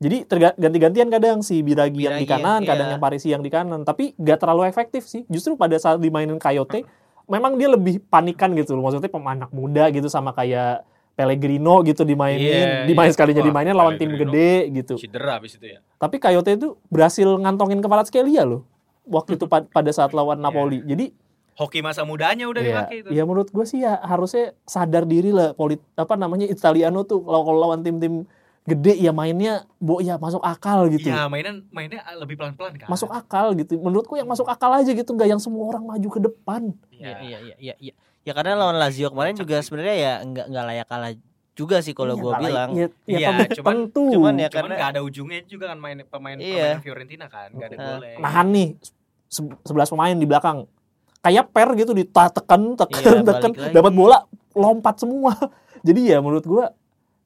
Speaker 3: Iya jadi ganti-gantian kadang si Biragi, yang di
Speaker 2: Biragi,
Speaker 3: kanan kadang
Speaker 2: iya.
Speaker 3: yang Parisi yang di kanan tapi gak terlalu efektif sih justru pada saat dimainin Coyote memang dia lebih panikan gitu loh maksudnya pemain anak muda gitu sama kayak Pellegrino gitu dimainin
Speaker 1: Iya,
Speaker 3: dimain
Speaker 1: iya.
Speaker 3: sekalinya
Speaker 1: Wah,
Speaker 3: dimainin lawan tim gede gitu
Speaker 1: Cedera abis itu ya.
Speaker 3: Tapi Coyote itu berhasil ngantongin kepala Skelia loh. Waktu itu pad- pada saat lawan Napoli. Jadi
Speaker 1: Hoki masa mudanya udah
Speaker 3: ya,
Speaker 1: dipakai itu.
Speaker 3: ya menurut gue sih ya harusnya sadar diri lah polit apa namanya Italiano tuh kalau lawan tim-tim gede ya mainnya bo ya masuk akal gitu.
Speaker 1: Iya, mainan mainnya lebih pelan-pelan kan.
Speaker 3: Masuk akal gitu. Menurutku yang masuk akal aja gitu nggak yang semua orang maju ke depan.
Speaker 2: Iya,
Speaker 1: Iya.
Speaker 2: iya, iya, iya, iya. Ya karena lawan Lazio kemarin juga sebenarnya ya nggak nggak layak kalah juga sih kalau
Speaker 3: Iya,
Speaker 2: gua
Speaker 3: nggak
Speaker 2: bilang.
Speaker 3: layak- Ya, ya
Speaker 1: Iya,
Speaker 3: tentu-
Speaker 1: cuman-
Speaker 3: tentu.
Speaker 2: cuman ya
Speaker 1: Cuman
Speaker 2: karena
Speaker 1: nggak ada ujungnya juga kan main pemain
Speaker 2: Iya.
Speaker 1: pemain Fiorentina kan, nggak ada
Speaker 2: Nah.
Speaker 1: golnya.
Speaker 3: nahan nih se- 11 pemain di belakang. Kayak per gitu ditekan, tekan,
Speaker 2: Iya,
Speaker 3: tekan, dapat bola lompat semua. Jadi ya menurut gua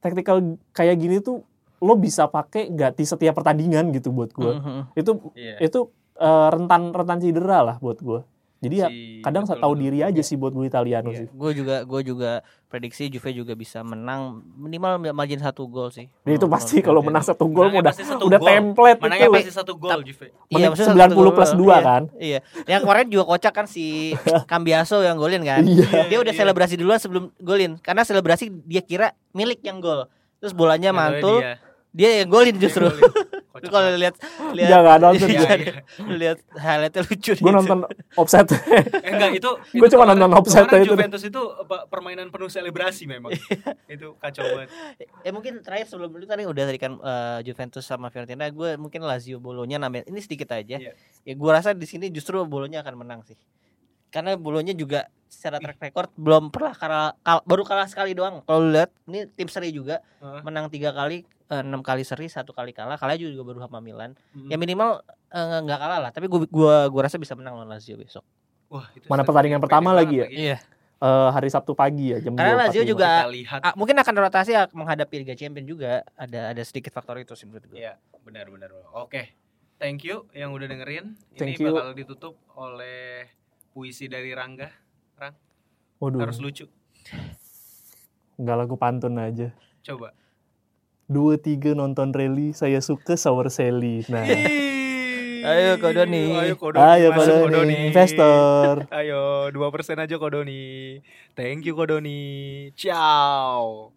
Speaker 3: taktikal kayak gini tuh lo bisa pakai nggak di setiap pertandingan gitu buat gua.
Speaker 2: Mhm.
Speaker 3: Itu
Speaker 1: Iya.
Speaker 3: itu eh, rentan rentan cedera lah buat gua. Jadi ya
Speaker 1: Si-
Speaker 3: kadang
Speaker 1: betul,
Speaker 3: tahu diri aja sih buat beli Italiano
Speaker 1: Iya.
Speaker 3: sih.
Speaker 2: Gue juga gue juga prediksi Juve juga bisa menang minimal margin satu gol sih.
Speaker 3: Nah, itu pasti kalau
Speaker 2: gue.
Speaker 3: menang satu gol udah
Speaker 1: satu
Speaker 3: udah
Speaker 1: gol.
Speaker 3: template
Speaker 1: Menangnya
Speaker 3: itu.
Speaker 1: pasti satu gol Juve.
Speaker 2: Iya, maksudnya
Speaker 3: 90
Speaker 2: satu gol
Speaker 3: plus dua
Speaker 2: Iya,
Speaker 3: kan?
Speaker 2: Iya. Yang kemarin juga kocak kan si Cambiaso yang golin kan.
Speaker 3: Iya.
Speaker 2: Dia udah
Speaker 1: Iya.
Speaker 2: selebrasi duluan sebelum golin. Karena selebrasi dia kira milik yang gol. Terus bolanya
Speaker 1: Yang
Speaker 2: mantul,
Speaker 1: dia.
Speaker 2: dia yang golin justru.
Speaker 1: Dia golin.
Speaker 2: Lu kalau lihat lihat
Speaker 3: Jangan nonton.
Speaker 2: Iya,
Speaker 1: Iya,
Speaker 2: iya. Lu lihat highlightnya lucu
Speaker 3: Gue nonton offset.
Speaker 1: Eh, enggak itu
Speaker 3: Gua
Speaker 1: itu
Speaker 3: cuma
Speaker 1: kemarin-
Speaker 3: nonton
Speaker 1: kemarin
Speaker 3: itu.
Speaker 1: Juventus itu apa, permainan penuh selebrasi memang. itu kacau banget.
Speaker 2: Eh mungkin terakhir sebelum itu tadi udah tadi kan eh, Juventus sama Fiorentina, gue mungkin Lazio Bolonya nambah ini sedikit aja.
Speaker 1: Iya.
Speaker 2: Ya gue rasa di sini justru Bolonya akan menang sih. Karena Bolonya juga secara track record belum pernah kalah, kal- baru kalah sekali doang. Kalau lu lihat ini tim seri juga
Speaker 1: Heeh.
Speaker 2: menang tiga kali, eh, enam kali seri, satu kali kalah. Kalah juga baru sama Milan.
Speaker 1: Hmm.
Speaker 2: Ya minimal eh, nggak kalah lah. Tapi gue gua gua rasa bisa menang lawan Lazio besok.
Speaker 1: Wah, itu
Speaker 3: Mana pertandingan pertama lagi ya?
Speaker 2: Iya.
Speaker 3: Eh, hari Sabtu pagi ya jam
Speaker 2: Karena
Speaker 3: 2.45.
Speaker 2: Lazio juga-
Speaker 1: Kita lihat.
Speaker 2: Ah, mungkin akan rotasi ah, menghadapi Liga Champions juga. Ada ada sedikit faktor itu sih menurut gue.
Speaker 1: Iya, benar benar. Oke. Thank you yang udah dengerin.
Speaker 3: Thank
Speaker 1: Ini
Speaker 3: you.
Speaker 1: bakal ditutup oleh puisi dari Rangga.
Speaker 3: Waduh,
Speaker 1: Harus lucu.
Speaker 3: nggak lagu pantun aja.
Speaker 1: Coba.
Speaker 3: Dua tiga nonton rally, saya suka Sour Sally. Nah,
Speaker 2: Ayo, Kodoni.
Speaker 1: Ayo Kodoni.
Speaker 3: ayo pada investor.
Speaker 1: Ayo 2% aja Kodoni. Thank you Kodoni. Ciao.